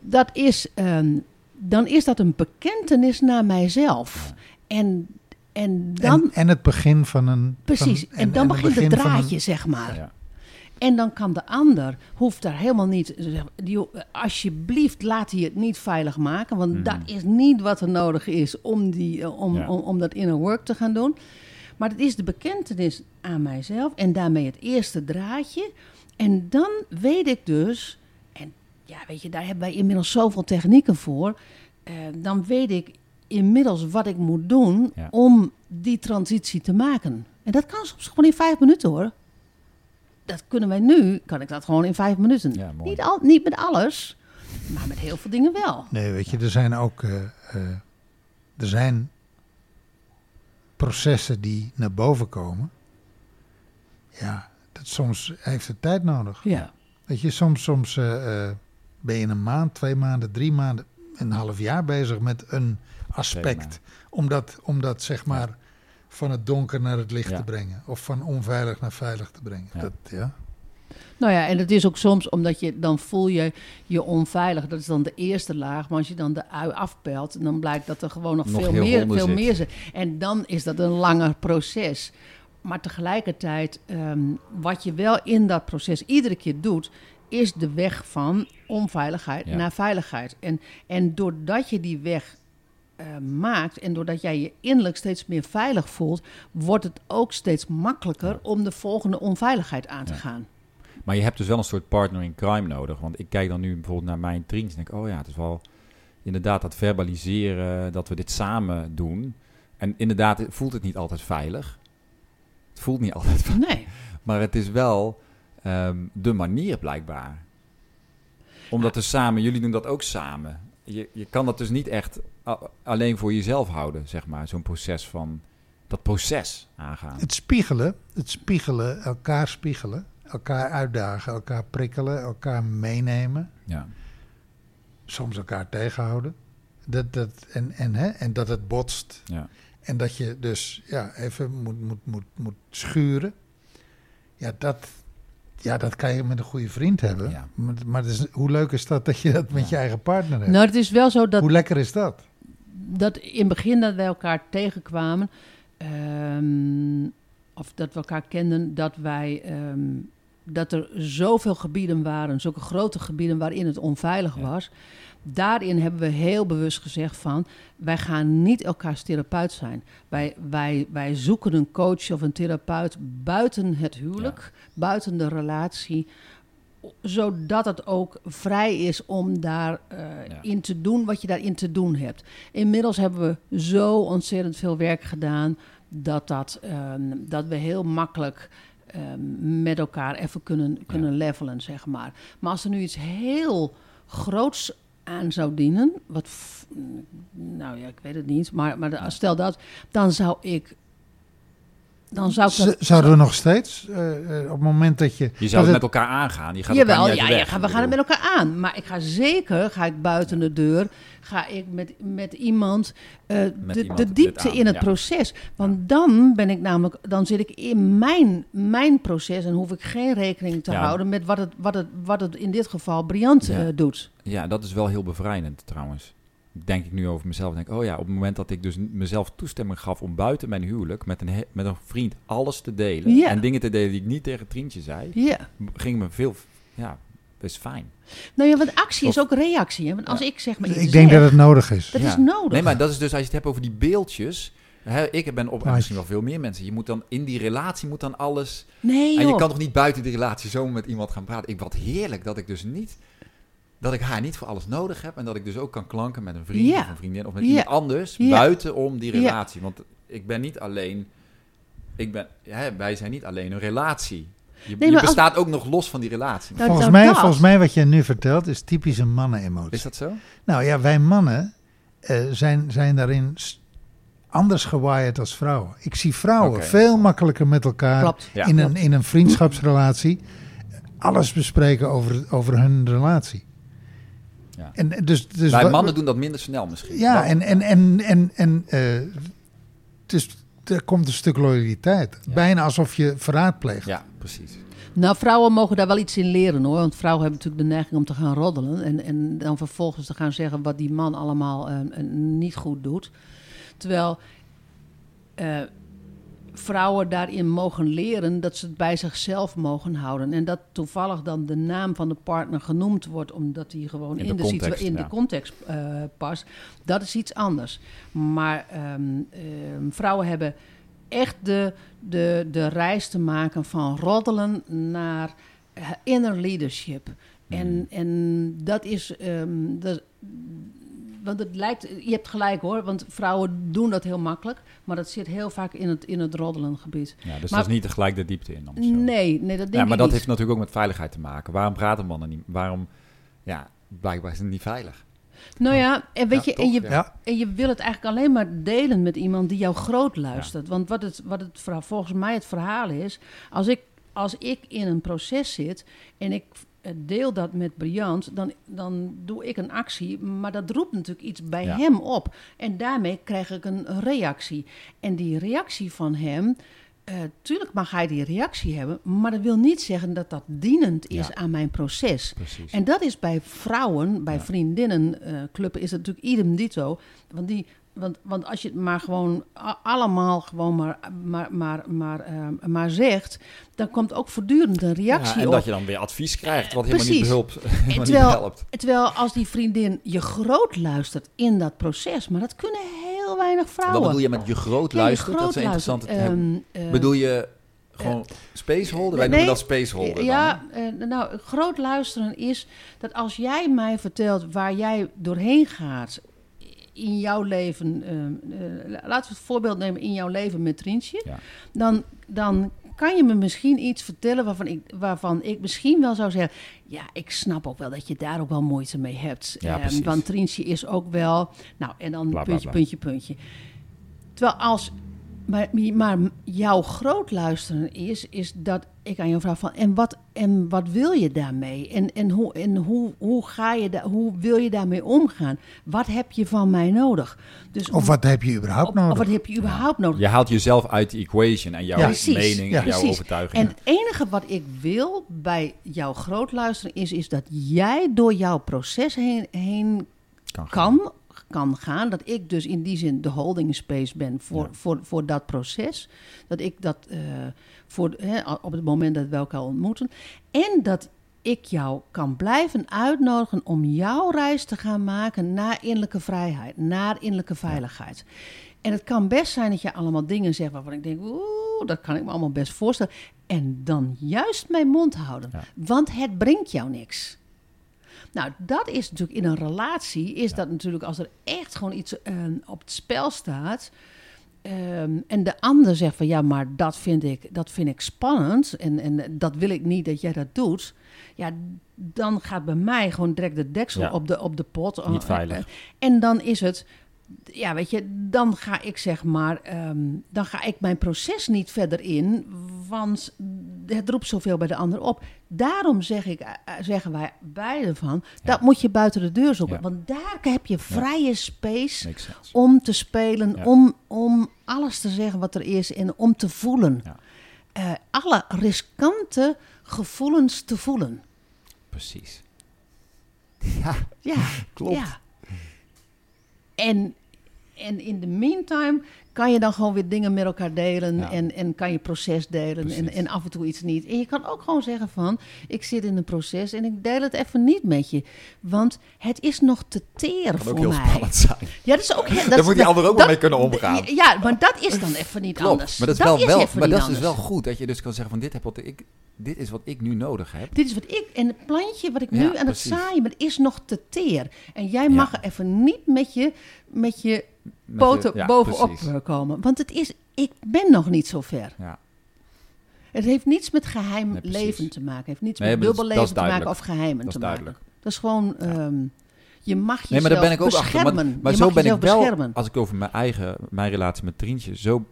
Dat is, ehm, dan is dat een bekentenis naar mijzelf. En, en dan,
en, en het begin van een...
Precies,
van-
en, dan begint het
begin van een-
draadje, zeg maar.
Ja.
En dan kan de ander, hoeft daar helemaal niet, die, alsjeblieft laat hij het niet veilig maken, want
Mhm.
dat is niet wat er nodig is om, die, eh, om,
Ja.
om, om dat inner work te gaan doen. Maar het is de bekentenis aan mijzelf en daarmee het eerste draadje. En dan weet ik dus, en ja, weet je, daar hebben wij inmiddels zoveel technieken voor. eh, dan weet ik inmiddels wat ik moet doen
Ja.
om die transitie te maken. En dat kan soms gewoon in vijf minuten hoor. Dat kunnen wij nu, kan ik dat gewoon in vijf minuten.
Ja,
niet, al, niet met alles, maar met heel veel dingen wel.
Nee, weet je, er zijn ook... eh, eh, er zijn processen die naar boven komen. Ja, dat soms heeft het tijd nodig.
Ja.
Weet je, soms, soms eh, eh, ben je een maand, twee maanden, drie maanden, een half jaar bezig met een aspect. Om dat, om dat zeg maar van het donker naar het licht
Ja.
te brengen. Of van onveilig naar veilig te brengen.
Ja.
Dat, ja.
Nou ja, en het is ook soms omdat je dan voel je je onveilig. Dat is dan de eerste laag. Maar als je dan de ui afpelt, dan blijkt dat er gewoon nog,
Nog
veel, meer, veel
zit.
meer zit. En dan is dat een langer proces. Maar tegelijkertijd, ehm, wat je wel in dat proces iedere keer doet, is de weg van onveiligheid
Ja.
naar veiligheid. En, en doordat je die weg maakt en doordat jij je innerlijk steeds meer veilig voelt, wordt het ook steeds makkelijker om de volgende onveiligheid aan te
Ja.
gaan.
Maar je hebt dus wel een soort partner in crime nodig. Want ik kijk dan nu bijvoorbeeld naar mijn triens en denk, oh ja, het is wel inderdaad dat verbaliseren, dat we dit samen doen. En inderdaad voelt het niet altijd veilig. Het voelt niet altijd veilig.
Nee.
Maar het is wel ehm, de manier blijkbaar. Omdat we samen, jullie doen dat ook samen. Je, je kan dat dus niet echt alleen voor jezelf houden, zeg maar. Zo'n proces van, dat proces aangaan.
Het spiegelen, het spiegelen, elkaar spiegelen, elkaar uitdagen, elkaar prikkelen, elkaar meenemen.
Ja,
Soms elkaar tegenhouden. Dat, dat, en, en, hè, en dat het botst.
ja.
En dat je dus ja, even moet, moet, moet, moet schuren. Ja, dat, ja, dat kan je met een goede vriend hebben.
Ja.
Maar, is, hoe leuk is dat dat je dat met
Ja.
je eigen partner hebt?
Nou, het is wel zo dat,
hoe lekker is dat?
Dat in het begin dat wij elkaar tegenkwamen, ehm, of dat we elkaar kenden, dat wij ehm, dat er zoveel gebieden waren, zulke grote gebieden waarin het onveilig
Ja.
was. Daarin hebben we heel bewust gezegd van, wij gaan niet elkaars therapeut zijn. Wij, wij, wij zoeken een coach of een therapeut buiten het huwelijk, buiten de relatie, zodat het ook vrij is om daarin
Ja.
in te doen wat je daarin te doen hebt. Inmiddels hebben we zo ontzettend veel werk gedaan dat, dat, ehm, dat we heel makkelijk ehm, met elkaar even kunnen, kunnen levelen, zeg maar. Maar als er nu iets heel groots aan zou dienen, wat, nou ja, ik weet het niet, maar, maar de- stel dat, dan zou ik, dan zou ik dat,
Zouden we nog steeds, eh, eh, op het moment dat je...
Je zou het met elkaar aangaan. Je gaat
Jawel, ja, ja, we gaan het met elkaar aan. Maar ik ga zeker, ga ik buiten de deur, ga ik met, met iemand eh,
Met
de,
iemand
de
dit
diepte
aan,
in het
ja.
proces. Want dan ben ik namelijk, dan zit ik in mijn, mijn proces en hoef ik geen rekening te
Ja.
houden met wat het, wat, het, wat het in dit geval Briant
Ja.
eh, doet.
Ja, dat is wel heel bevrijdend trouwens. Denk ik nu over mezelf. Denk, oh ja, op het moment dat ik dus mezelf toestemming gaf om buiten mijn huwelijk met een, he- met een vriend alles te delen.
Ja.
En dingen te delen die ik niet tegen Trientje zei.
Ja.
Ging me veel, ja, best fijn.
Nou ja, want actie is ook reactie. Hè? Want als ik zeg maar iets
ik denk
zeg,
dat het nodig is.
dat
Ja.
is nodig.
Nee, maar dat is dus als je het hebt over die beeldjes. Hè, ik ben op, misschien wel veel meer mensen. Je moet dan in die relatie moet dan alles.
nee,
En je kan toch niet buiten die relatie zo met iemand gaan praten. Ik wat heerlijk dat ik dus niet. Dat ik haar niet voor alles nodig heb. En dat ik dus ook kan klanken met een vriend
Ja.
of een vriendin of met
Ja.
iemand anders.
Ja.
Buiten om die relatie. Want ik ben niet alleen. Ik ben, wij zijn niet alleen een relatie. Je,
Nee,
je
maar als-
bestaat ook nog los van die relatie.
Nou,
volgens,
nou,
mij,
dat.
volgens mij wat je nu vertelt is typisch een mannen-emotie.
Is dat zo?
Nou ja, wij mannen eh, zijn, zijn daarin anders gewired als vrouwen. Ik zie vrouwen veel makkelijker met elkaar
Klopt.
Ja.
in, een, in een vriendschapsrelatie alles bespreken over, over hun relatie.
Ja.
En dus, dus wa-
mannen doen dat minder snel misschien.
Ja, en, en, en, en, en eh, dus er komt een stuk loyaliteit.
Ja.
Bijna alsof je verraad pleegt.
Ja, precies.
Nou, vrouwen mogen daar wel iets in leren hoor. Want vrouwen hebben natuurlijk de neiging om te gaan roddelen. En, en dan vervolgens te gaan zeggen wat die man allemaal eh, eh, niet goed doet. Terwijl eh, vrouwen daarin mogen leren dat ze het bij zichzelf mogen houden. En dat toevallig dan de naam van de partner genoemd wordt, omdat die gewoon
In
in,
de
de,
context,
in
ja.
de context eh, past. Dat is iets anders. Maar ehm, ehm, vrouwen hebben echt de, de, de reis te maken van roddelen naar eh, inner leadership. En,
Hmm.
en dat is. dat, want het lijkt, je hebt gelijk hoor, want vrouwen doen dat heel makkelijk, maar dat zit heel vaak in het, in het roddelengebied.
Ja, dus
Maar-
dat is niet tegelijk de diepte in. zo.
Nee, nee, dat denk
Ja, maar
ik
dat
niet.
heeft natuurlijk ook met veiligheid te maken. Waarom praten mannen niet? Waarom, ja, blijkbaar is het niet veilig.
Nou ja, en weet
Ja,
je, en je,
Ja.
En je wil het eigenlijk alleen maar delen met iemand die jou groot luistert. Want wat het, wat het verhaal- volgens mij het verhaal is, als ik, als ik in een proces zit en ik, deel dat met Briant, dan, dan doe ik een actie, maar dat roept natuurlijk iets bij
Ja.
hem op. En daarmee krijg ik een reactie. En die reactie van hem, eh, tuurlijk mag hij die reactie hebben, maar dat wil niet zeggen dat dat dienend is
Ja.
aan mijn proces.
Precies.
En dat is bij vrouwen, bij
Ja.
vriendinnenclubben, is het natuurlijk idem dito. Want, die, want, want als je het maar gewoon allemaal gewoon maar, maar, maar, maar, ehm, maar zegt, dan komt ook voortdurend een reactie
ja, en
op.
dat je dan weer advies krijgt, wat helemaal niet, behulpt, helemaal niet
terwijl-
helpt.
Terwijl als die vriendin je groot luistert in dat proces, maar dat kunnen heel weinig vrouwen.
Wat bedoel je met je groot
Ja, je
luistert? dat is interessant.
Ehm, eh,
bedoel je gewoon spaceholder? Wij
nee,
noemen dat spaceholder
Ja, eh, nou, groot luisteren is dat als jij mij vertelt waar jij doorheen gaat in jouw leven, eh, eh, laten we het voorbeeld nemen in jouw leven met Trientje,
Ja.
dan, dan kan je me misschien iets vertellen waarvan ik, waarvan ik misschien wel zou zeggen, ja, ik snap ook wel dat je daar ook wel moeite mee hebt.
Ja,
Ehm, want Trientje is ook wel, nou, en dan
Bla, bla,
puntje,
bla.
puntje, puntje. Terwijl als maar, maar jouw groot luisteren is, is dat ik aan jou vraag van en wat, en wat wil je daarmee? En, en, hoe, en hoe, hoe, ga je da, hoe wil je daarmee omgaan? Wat heb je van mij nodig? Dus
Of wat heb je überhaupt
of-
nodig?
Of wat heb je überhaupt nodig?
Je haalt jezelf uit de equation en jouw
Ja.
Mening,
Ja.
en jouw overtuiging.
En het enige wat ik wil bij jouw groot luisteren is, is dat jij door jouw proces heen, heen
kan.
kan, kan gaan. Dat ik dus in die zin de holding space ben voor,
Ja.
voor, voor dat proces. Dat ik dat eh, voor, hè, op het moment dat we elkaar ontmoeten. En dat ik jou kan blijven uitnodigen om jouw reis te gaan maken naar innerlijke vrijheid, naar innerlijke veiligheid. En het kan best zijn dat je allemaal dingen zegt waarvan ik denk, oeh, dat kan ik me allemaal best voorstellen. En dan juist mijn mond houden,
Ja.
want het brengt jou niks. Nou, dat is natuurlijk in een relatie, is dat natuurlijk als er echt gewoon iets eh, op het spel staat. ehm, en de ander zegt van ja, maar dat vind ik, dat vind ik spannend. En, en dat wil ik niet dat jij dat doet. Ja, dan gaat bij mij gewoon direct de deksel
Ja.
op, de, op de pot.
Niet veilig.
En dan is het, ja, weet je, dan ga ik zeg maar, ehm, dan ga ik mijn proces niet verder in, want het roept zoveel bij de ander op. Daarom zeg ik, eh, eh, zeggen wij beide van, dat moet je buiten de deur zoeken,
Ja.
want daar heb je vrije space om te spelen, om, om alles te zeggen wat er is en om te voelen. Eh, alle riskante gevoelens te voelen.
Precies.
Ja,
Klopt.
Ja. En, en in de meantime kan je dan gewoon weer dingen met elkaar delen
Ja.
en, en kan je proces delen en,
Precies.
en af en toe iets niet. En je kan ook gewoon zeggen van, ik zit in een proces en ik deel het even niet met je. Want het is nog te teer
Kan ook
voor
heel
mij.
spannend zijn.
Ja, dat is ook... Dat
Daar moet die ander ook
dat-
mee kunnen omgaan.
Ja, maar dat is dan even niet
Klopt.
anders.
Maar dat is, wel, wel, maar dat is dus wel goed dat je dus kan zeggen van dit, heb wat ik, dit is wat ik nu nodig heb.
Dit is wat ik, en het plantje wat ik
Ja,
nu aan het zaaien ben, is nog te teer. En jij
Ja.
mag er even niet met je, met je poten
je- ja,
bovenop
precies.
komen. Want het is, ik ben nog niet zo ver.
Ja.
Het heeft niets met geheim
Nee,
leven te maken. Het heeft niets
Nee,
met dubbel leven te maken of geheimen
Dat is
te maken. Dat is gewoon, ehm, je mag jezelf
Nee, maar daar ben ik ook achter.
beschermen.
Maar, maar zo ben ik wel,
beschermen.
als ik over mijn eigen, mijn relatie met Trientje, zo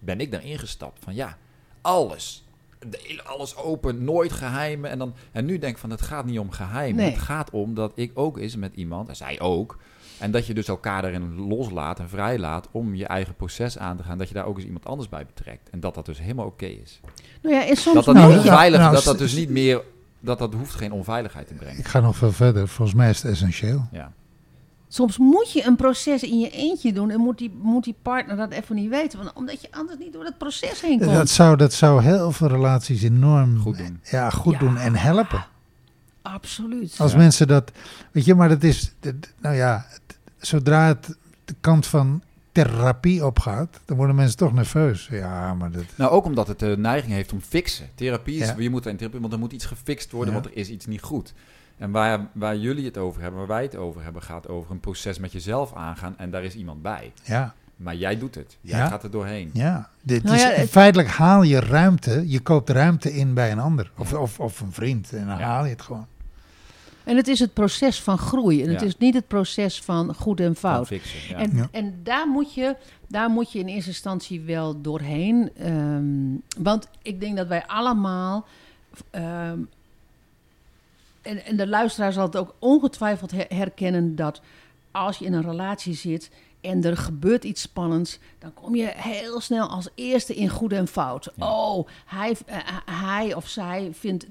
ben ik daarin gestapt. Van ja, alles. De alles open, nooit geheimen. En, dan, en nu denk ik van, het gaat niet om geheimen.
Nee.
Het gaat om dat ik ook is met iemand, en zij ook. En dat je dus elkaar daarin loslaat en vrijlaat om je eigen proces aan te gaan. Dat je daar ook eens iemand anders bij betrekt. En dat dat dus helemaal oké is.
Nou ja, en soms
Dat dat
Nou,
niet
nou,
dat dat dus niet meer, dat dat hoeft geen onveiligheid te brengen.
Ik ga nog veel verder. Volgens mij is het essentieel.
Ja.
Soms moet je een proces in je eentje doen en moet die, moet die partner dat even niet weten. Want, omdat je anders niet door het proces heen komt.
Dat zou, dat zou heel veel relaties enorm
Goed doen.
Ja, goed
Ja.
doen en helpen.
Absoluut.
Als
Ja.
mensen dat, weet je, maar dat is, nou ja, zodra het de kant van therapie opgaat, dan worden mensen toch nerveus. Ja, maar dat,
Nou, ook omdat het de neiging heeft om fixen. Therapie is,
Ja.
je moet in therapie, want er moet iets gefixt worden,
Ja.
want er is iets niet goed. En waar, waar jullie het over hebben, waar wij het over hebben, gaat over een proces met jezelf aangaan en daar is iemand bij.
ja,
Maar jij doet het. Jij
Ja.
gaat er doorheen.
ja. Dit
Nou
is,
ja, het-
feitelijk haal je ruimte, je koopt ruimte in bij een ander. Of, of, of een vriend en dan
Ja.
haal je het gewoon.
En het is het proces van groei. En het is niet het proces van goed en fout.
fixen. Ja.
En,
Ja.
en daar, moet je, daar moet je in eerste instantie wel doorheen. ehm, want ik denk dat wij allemaal ehm, en, en de luisteraar zal het ook ongetwijfeld her- herkennen dat als je in een relatie zit en er gebeurt iets spannends, dan kom je heel snel als eerste in goed en fout.
Ja.
Oh, hij, eh, hij of zij vindt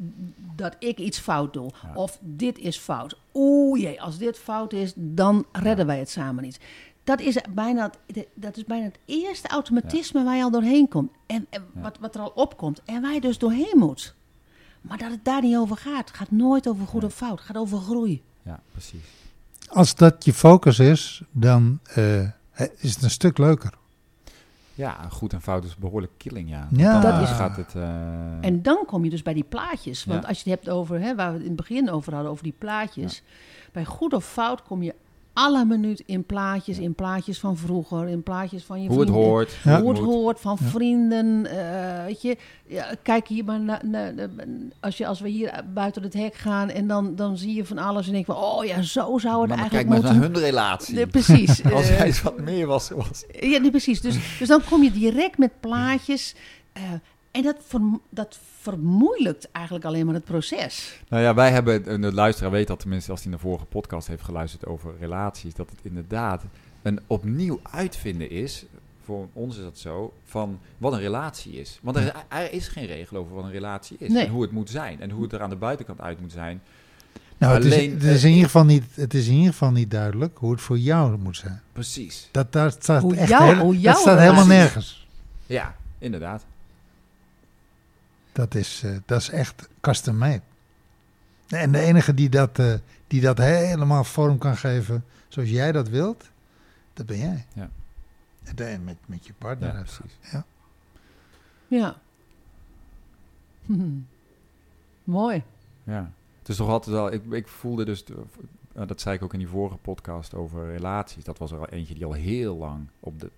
dat ik iets fout doe.
Ja.
Of dit is fout. Oeh jee, als dit fout is, dan redden wij het samen niet. Dat is bijna het, dat is bijna het eerste automatisme waar je al doorheen komt. En, wat, wat er al opkomt. En waar je dus doorheen moet. Maar dat het daar niet over gaat. Het gaat nooit over goed of fout. Het gaat over groei.
Ja, precies.
Als dat je focus is, dan eh, is het een stuk leuker.
Ja, goed en fout is behoorlijk killing, ja.
Ja.
Want
Dat is-
gaat het... eh,
En dan kom je dus bij die plaatjes. Want
Ja.
als je het hebt over, hè, waar we het in het begin over hadden, over die plaatjes. Bij goed of fout kom je alle minuut in plaatjes.
Ja.
In plaatjes van vroeger, in plaatjes van je
hoe het
vrienden.
hoort.
Ja.
Hoe het hoort van
Ja.
vrienden. eh, weet je, ja, kijk hier maar naar. naar- naar- als, je, als we hier buiten het hek gaan en dan, dan zie je van alles en denk van, oh ja, zo zou het
Maar
eigenlijk
kijk maar
moeten.
naar hun relatie.
Precies.
Als
eh,
hij wat meer was, was.
ja, nee, precies. Dus, dus dan kom je direct met plaatjes. eh, en dat, verm- dat vermoeilijkt eigenlijk alleen maar het proces.
Nou ja, wij hebben, en de luisteraar weet dat tenminste als hij naar de vorige podcast heeft geluisterd over relaties, dat het inderdaad een opnieuw uitvinden is, voor ons is dat zo, van wat een relatie is. Want er, er is geen regel over wat een relatie is
Nee.
en hoe het moet zijn en hoe het er aan de buitenkant uit moet zijn.
Nou, het,
Alleen,
is, het, is in ieder geval niet, het is in ieder geval niet duidelijk hoe het voor jou moet zijn.
Precies.
Dat, daar staat
Hoe
echt
jou-
heel- dat staat helemaal nergens.
Ja, inderdaad.
Dat is, eh, dat is echt custom made. En de enige die dat, eh, die dat helemaal vorm kan geven zoals jij dat wilt, dat ben jij.
Ja.
En met, met je partner.
Ja, precies.
Ja. Mooi.
Ja. Het is toch altijd wel, ik, ik voelde dus, eh, dat zei ik ook in die vorige podcast over relaties, dat was er al eentje die al heel lang op de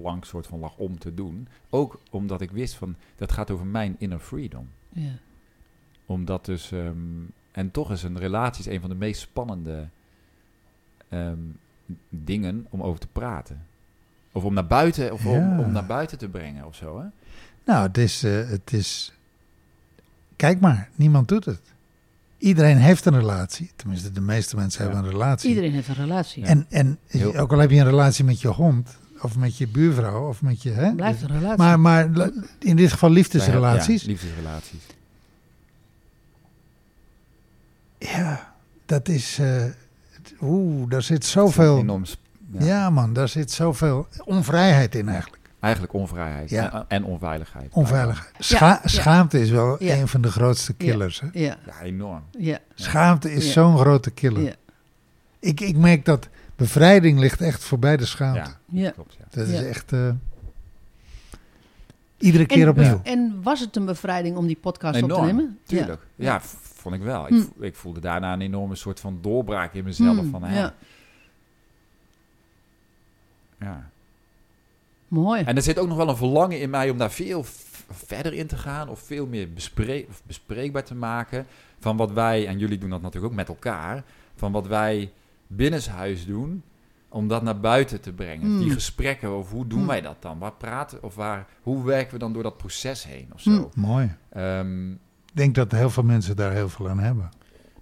plank soort van lag om te doen. Ook omdat ik wist van, dat gaat over mijn inner freedom.
Ja.
Omdat dus, ehm, en toch is een relatie is een van de meest spannende ehm, dingen om over te praten. Of om naar buiten, of om,
Ja.
om naar buiten te brengen of zo, hè?
Nou, het is, eh, het is. Kijk maar, niemand doet het. Iedereen heeft een relatie. Tenminste, de meeste mensen
Ja.
hebben een relatie.
Iedereen heeft een relatie.
Ja.
En, en
Heel-
ook al heb je een relatie met je hond, of met je buurvrouw, of met je. Hè?
Blijft een relatie.
Maar, maar in dit geval liefdesrelaties.
Ja, liefdesrelaties.
Ja, dat is. eh, het- Oeh, daar zit zoveel.
enorm
Ja.
ja,
man, daar zit zoveel onvrijheid in eigenlijk.
Eigenlijk onvrijheid
Ja.
en, en onveiligheid.
Onveiligheid. Scha-
Ja, ja.
Schaamte is wel
Ja.
een van de grootste killers. Hè?
Ja,
Ja, enorm.
ja,
Schaamte is
Ja.
zo'n grote killer.
ja,
Ik, ik merk dat bevrijding ligt echt voorbij de schaamte.
Ja,
ja.
klopt. Ja.
Dat
Ja.
is echt. eh, iedere keer
En,
opnieuw.
en was het een bevrijding om die podcast op te nemen?
Tuurlijk. Ja, vond ik wel. Ik,
Hm.
ik voelde daarna een enorme soort van doorbraak in mezelf.
Hmm,
van, hè,
ja.
ja.
Mooi.
En er zit ook nog wel een verlangen in mij om daar veel verder in te gaan. Of veel meer bespreekbaar te maken. Van wat wij, en jullie doen dat natuurlijk ook met elkaar. Van wat wij binnenshuis doen. Om dat naar buiten te brengen.
Hmm.
Die gesprekken over hoe doen
Hmm.
wij dat dan? Waar praten of waar, hoe werken we dan door dat proces heen of zo?
Hmm.
Mooi.
Ehm,
Ik denk dat heel veel mensen daar heel veel aan hebben.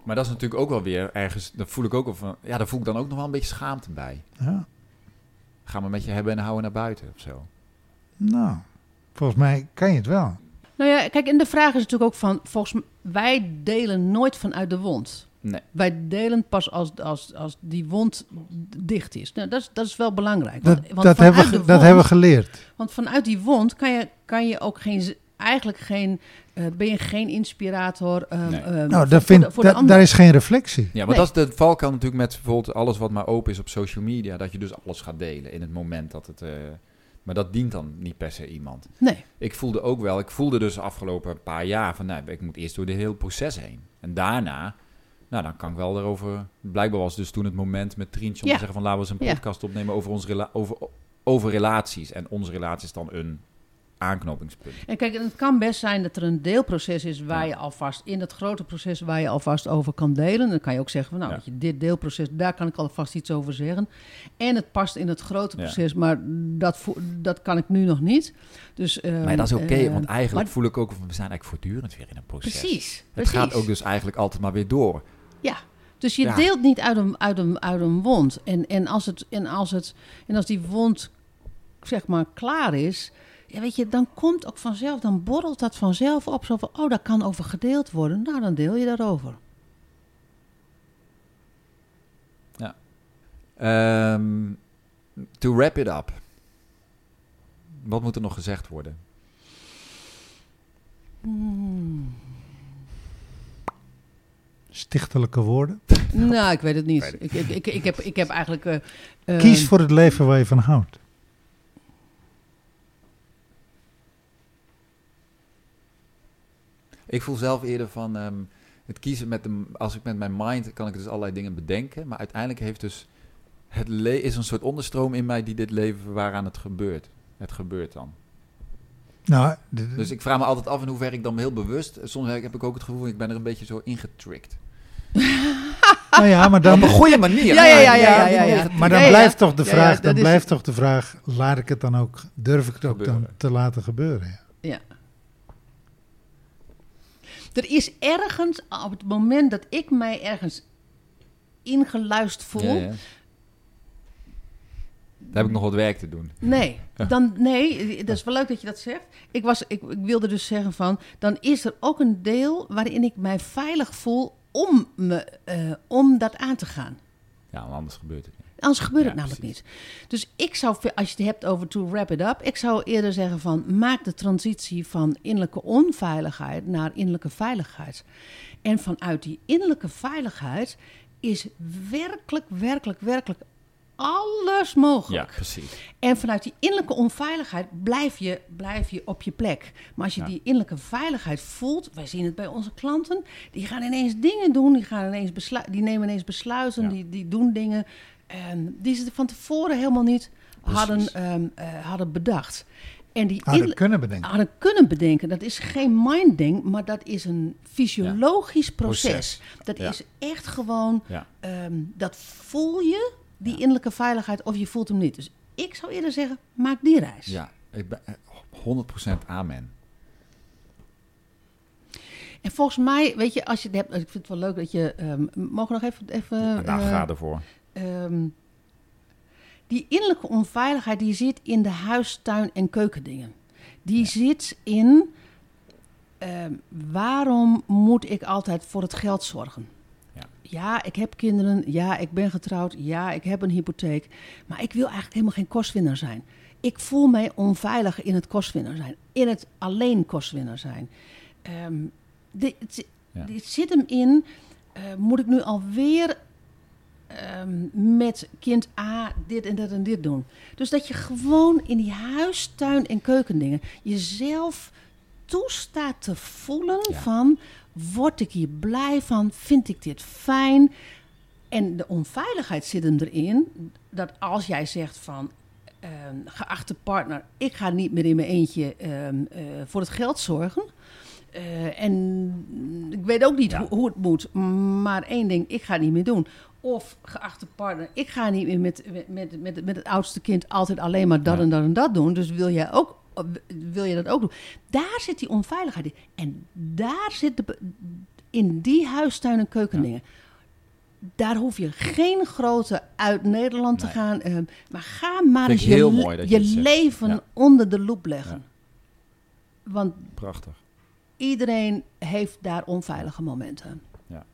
maar dat is natuurlijk ook wel weer ergens. Dat voel ik ook wel van. Ja, daar voel ik dan ook nog wel een beetje schaamte bij.
Ja.
Gaan we met je hebben en houden naar buiten of zo?
Nou, volgens mij kan je het wel.
Nou ja, kijk, en de vraag is natuurlijk ook van, volgens mij, wij delen nooit vanuit de wond.
Nee.
Wij delen pas als, als, als die wond dicht is. Nou, dat, is dat is wel belangrijk. Want,
Dat,
want
dat,
vanuit
hebben, we, dat hebben we geleerd.
Want vanuit die wond kan je, kan je ook geen, eigenlijk geen, eh, ben je geen inspirator. ehm,
Nee.
ehm,
Nou,
voor-
daar,
voor
vind,
de- voor de
da-
ander.
daar is geen reflectie.
Ja, maar
Nee.
dat is de valkuil natuurlijk met bijvoorbeeld alles wat maar open is op social media. Dat je dus alles gaat delen in het moment dat het... eh, maar dat dient dan niet per se iemand.
Nee,
Ik voelde ook wel, ik voelde dus de afgelopen paar jaar van... Nou, ik moet eerst door dit hele proces heen. En daarna, nou dan kan ik wel erover... Blijkbaar was dus toen het moment met Trientje om
Ja.
te zeggen van... Laten we eens een
Ja.
podcast opnemen over, onze rela over, over relaties. En onze relatie is dan een aanknopingspunt.
En kijk, het kan best zijn dat er een deelproces is waar
Ja.
je alvast in het grote proces waar je alvast over kan delen. Dan kan je ook zeggen van nou,
Ja.
weet je, dit deelproces, daar kan ik alvast iets over zeggen. En het past in het grote
Ja.
proces, maar dat, dat kan ik nu nog niet. Dus, ehm,
Maar dat is oké,
eh,
want eigenlijk
maar-
voel ik ook, we zijn eigenlijk voortdurend weer in een proces.
Precies,
Het
precies.
gaat ook dus eigenlijk altijd maar weer door.
Ja, dus je
Ja.
deelt niet uit een, uit een, uit een wond. En, en, als het, en, als het, en als die wond, zeg maar, klaar is... Ja, weet je, dan komt ook vanzelf, dan borrelt dat vanzelf op. Zo van, oh, daar kan over gedeeld worden. Nou, dan deel je daarover.
Ehm, to wrap it up. Wat moet er nog gezegd worden?
Stichtelijke woorden.
nou, ik weet het niet.
Weet
Ik, ik, ik, ik, heb, ik heb eigenlijk... eh, eh,
Kies voor het leven waar je van houdt.
Ik voel zelf eerder van ehm, het kiezen met de, als ik met mijn mind kan ik dus allerlei dingen bedenken, maar uiteindelijk heeft dus het le is een soort onderstroom in mij die dit leven waaraan het gebeurt. Het gebeurt dan.
Nou,
Dus ik vraag me altijd af in hoeverre ik dan heel bewust. Soms heb ik ook het gevoel, ik ben er een beetje zo ingetrikt.
Nou ja, maar dan,
Op een goede manier.
Ja, ja, ja, ja, ja,
maar dan
Ja, ja.
blijft toch de vraag,
ja,
dan blijft toch de vraag, laat ik het dan ook, durf ik het ook dan te laten gebeuren? Ja.
Ja. Er is ergens, op het moment dat ik mij ergens ingeluisterd voel...
Ja, ja. Daar heb ik nog wat werk te doen.
Nee, dan, nee, dat is wel leuk dat je dat zegt. Ik, was, ik, ik wilde dus zeggen van, dan is er ook een deel waarin ik mij veilig voel om, me, eh, om dat aan te gaan.
Ja, maar anders gebeurt het niet.
Anders gebeurt
Ja,
het namelijk
precies.
niet. Dus ik zou, als je het hebt over to wrap it up, ik zou eerder zeggen van maak de transitie van innerlijke onveiligheid naar innerlijke veiligheid. En vanuit die innerlijke veiligheid is werkelijk, werkelijk, werkelijk alles
Ja,
mogelijk.
precies.
En vanuit die innerlijke onveiligheid blijf je, blijf je op je plek. Maar als je
Ja.
die innerlijke veiligheid voelt, wij zien het bij onze klanten, die gaan ineens dingen doen, die, gaan ineens beslu- die nemen ineens besluiten,
Ja.
die, die doen dingen die ze van tevoren helemaal niet hadden, ehm, eh, hadden bedacht. En die
Hadden kunnen bedenken.
hadden kunnen bedenken. Dat is geen mindding, maar dat is een fysiologisch proces.
Proces.
Dat
Ja.
is echt gewoon,
Ja.
ehm, dat voel je, die
Ja.
innerlijke veiligheid, of je voelt hem niet. Dus ik zou eerder zeggen, maak die reis.
Ja, ik ben eh, 100% amen.
En volgens mij, weet je, als je het hebt, ik vind het wel leuk dat je, ehm, mogen we nog even, even
nou,
eh,
ga ervoor.
ehm, die innerlijke onveiligheid die zit in de huis, tuin en keukendingen. Die zit in ehm, waarom moet ik altijd voor het geld zorgen?
Ja.
Ik heb kinderen. Ja, ik ben getrouwd. Ja, ik heb een hypotheek. Maar ik wil eigenlijk helemaal geen kostwinner zijn. Ik voel mij onveilig in het kostwinner zijn. In het alleen kostwinner zijn. Ehm dit, het-
Ja.
dit zit hem in. eh, moet ik nu alweer ehm, met kind A dit en dat en dit doen? Dus dat je gewoon in die huis, tuin en keukendingen jezelf toestaat te voelen
Ja.
van... word ik hier blij van? Vind ik dit fijn? En de onveiligheid zit hem erin dat als jij zegt van... ehm, geachte partner, ik ga niet meer in mijn eentje ehm, eh, voor het geld zorgen... Eh, en ik weet ook niet
Ja.
hoe, hoe het moet. Maar één ding, ik ga het niet meer doen. Of geachte partner, ik ga niet meer met, met, met, met, met het oudste kind altijd alleen maar dat
Ja.
en dat en dat doen. Dus wil jij ook, wil je dat ook doen? Daar zit die onveiligheid in. En daar zit de, in die huistuin en keukendingen. Daar hoef je geen grote uit Nederland te gaan. eh, maar ga maar eens je,
je
leven
Ja.
onder de loep leggen. Want
Prachtig.
iedereen heeft daar onveilige momenten.
Ja.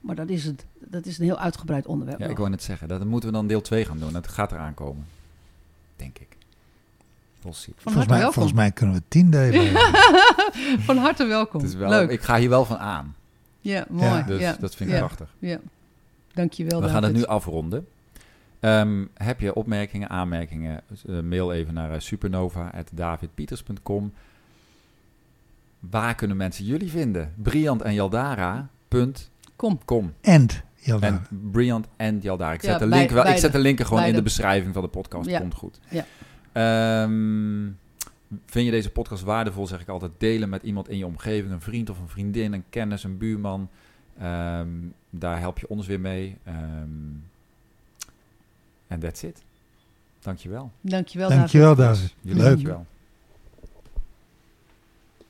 Maar dat is, het, dat is een heel uitgebreid onderwerp.
Ja, ik wou net zeggen, dat moeten we dan deel 2 gaan doen. Dat gaat eraan komen. Denk ik.
Volgens
harte
mij,
welkom.
volgens mij kunnen we tien delen.
Van harte welkom.
Het is wel,
Leuk.
Ik ga hier wel van aan.
Ja, mooi.
Ja,
Dus
ja,
dat vind ik
ja,
prachtig.
Ja. Dankjewel,
We gaan het nu afronden. Ehm, heb je opmerkingen, aanmerkingen? eh, mail even naar uh, supernova.davidpieters.com. Waar kunnen mensen jullie vinden? Briant en Jaldara.com.
Kom.
Jaldara.
En Briant en Jaldara. Ik zet, de,
bij-
link wel, ik zet de linken gewoon in de beschrijving van de podcast.
Ja.
Komt goed.
Ja.
Ehm, Vind je deze podcast waardevol, zeg ik altijd, delen met iemand in je omgeving, een vriend of een vriendin, een kennis, een buurman. Ehm, daar help je ons weer mee. Ehm, En that's it. Dankjewel.
Dankjewel,
Dankjewel,
David.
David.
Jullie
Leuk.
dankjewel.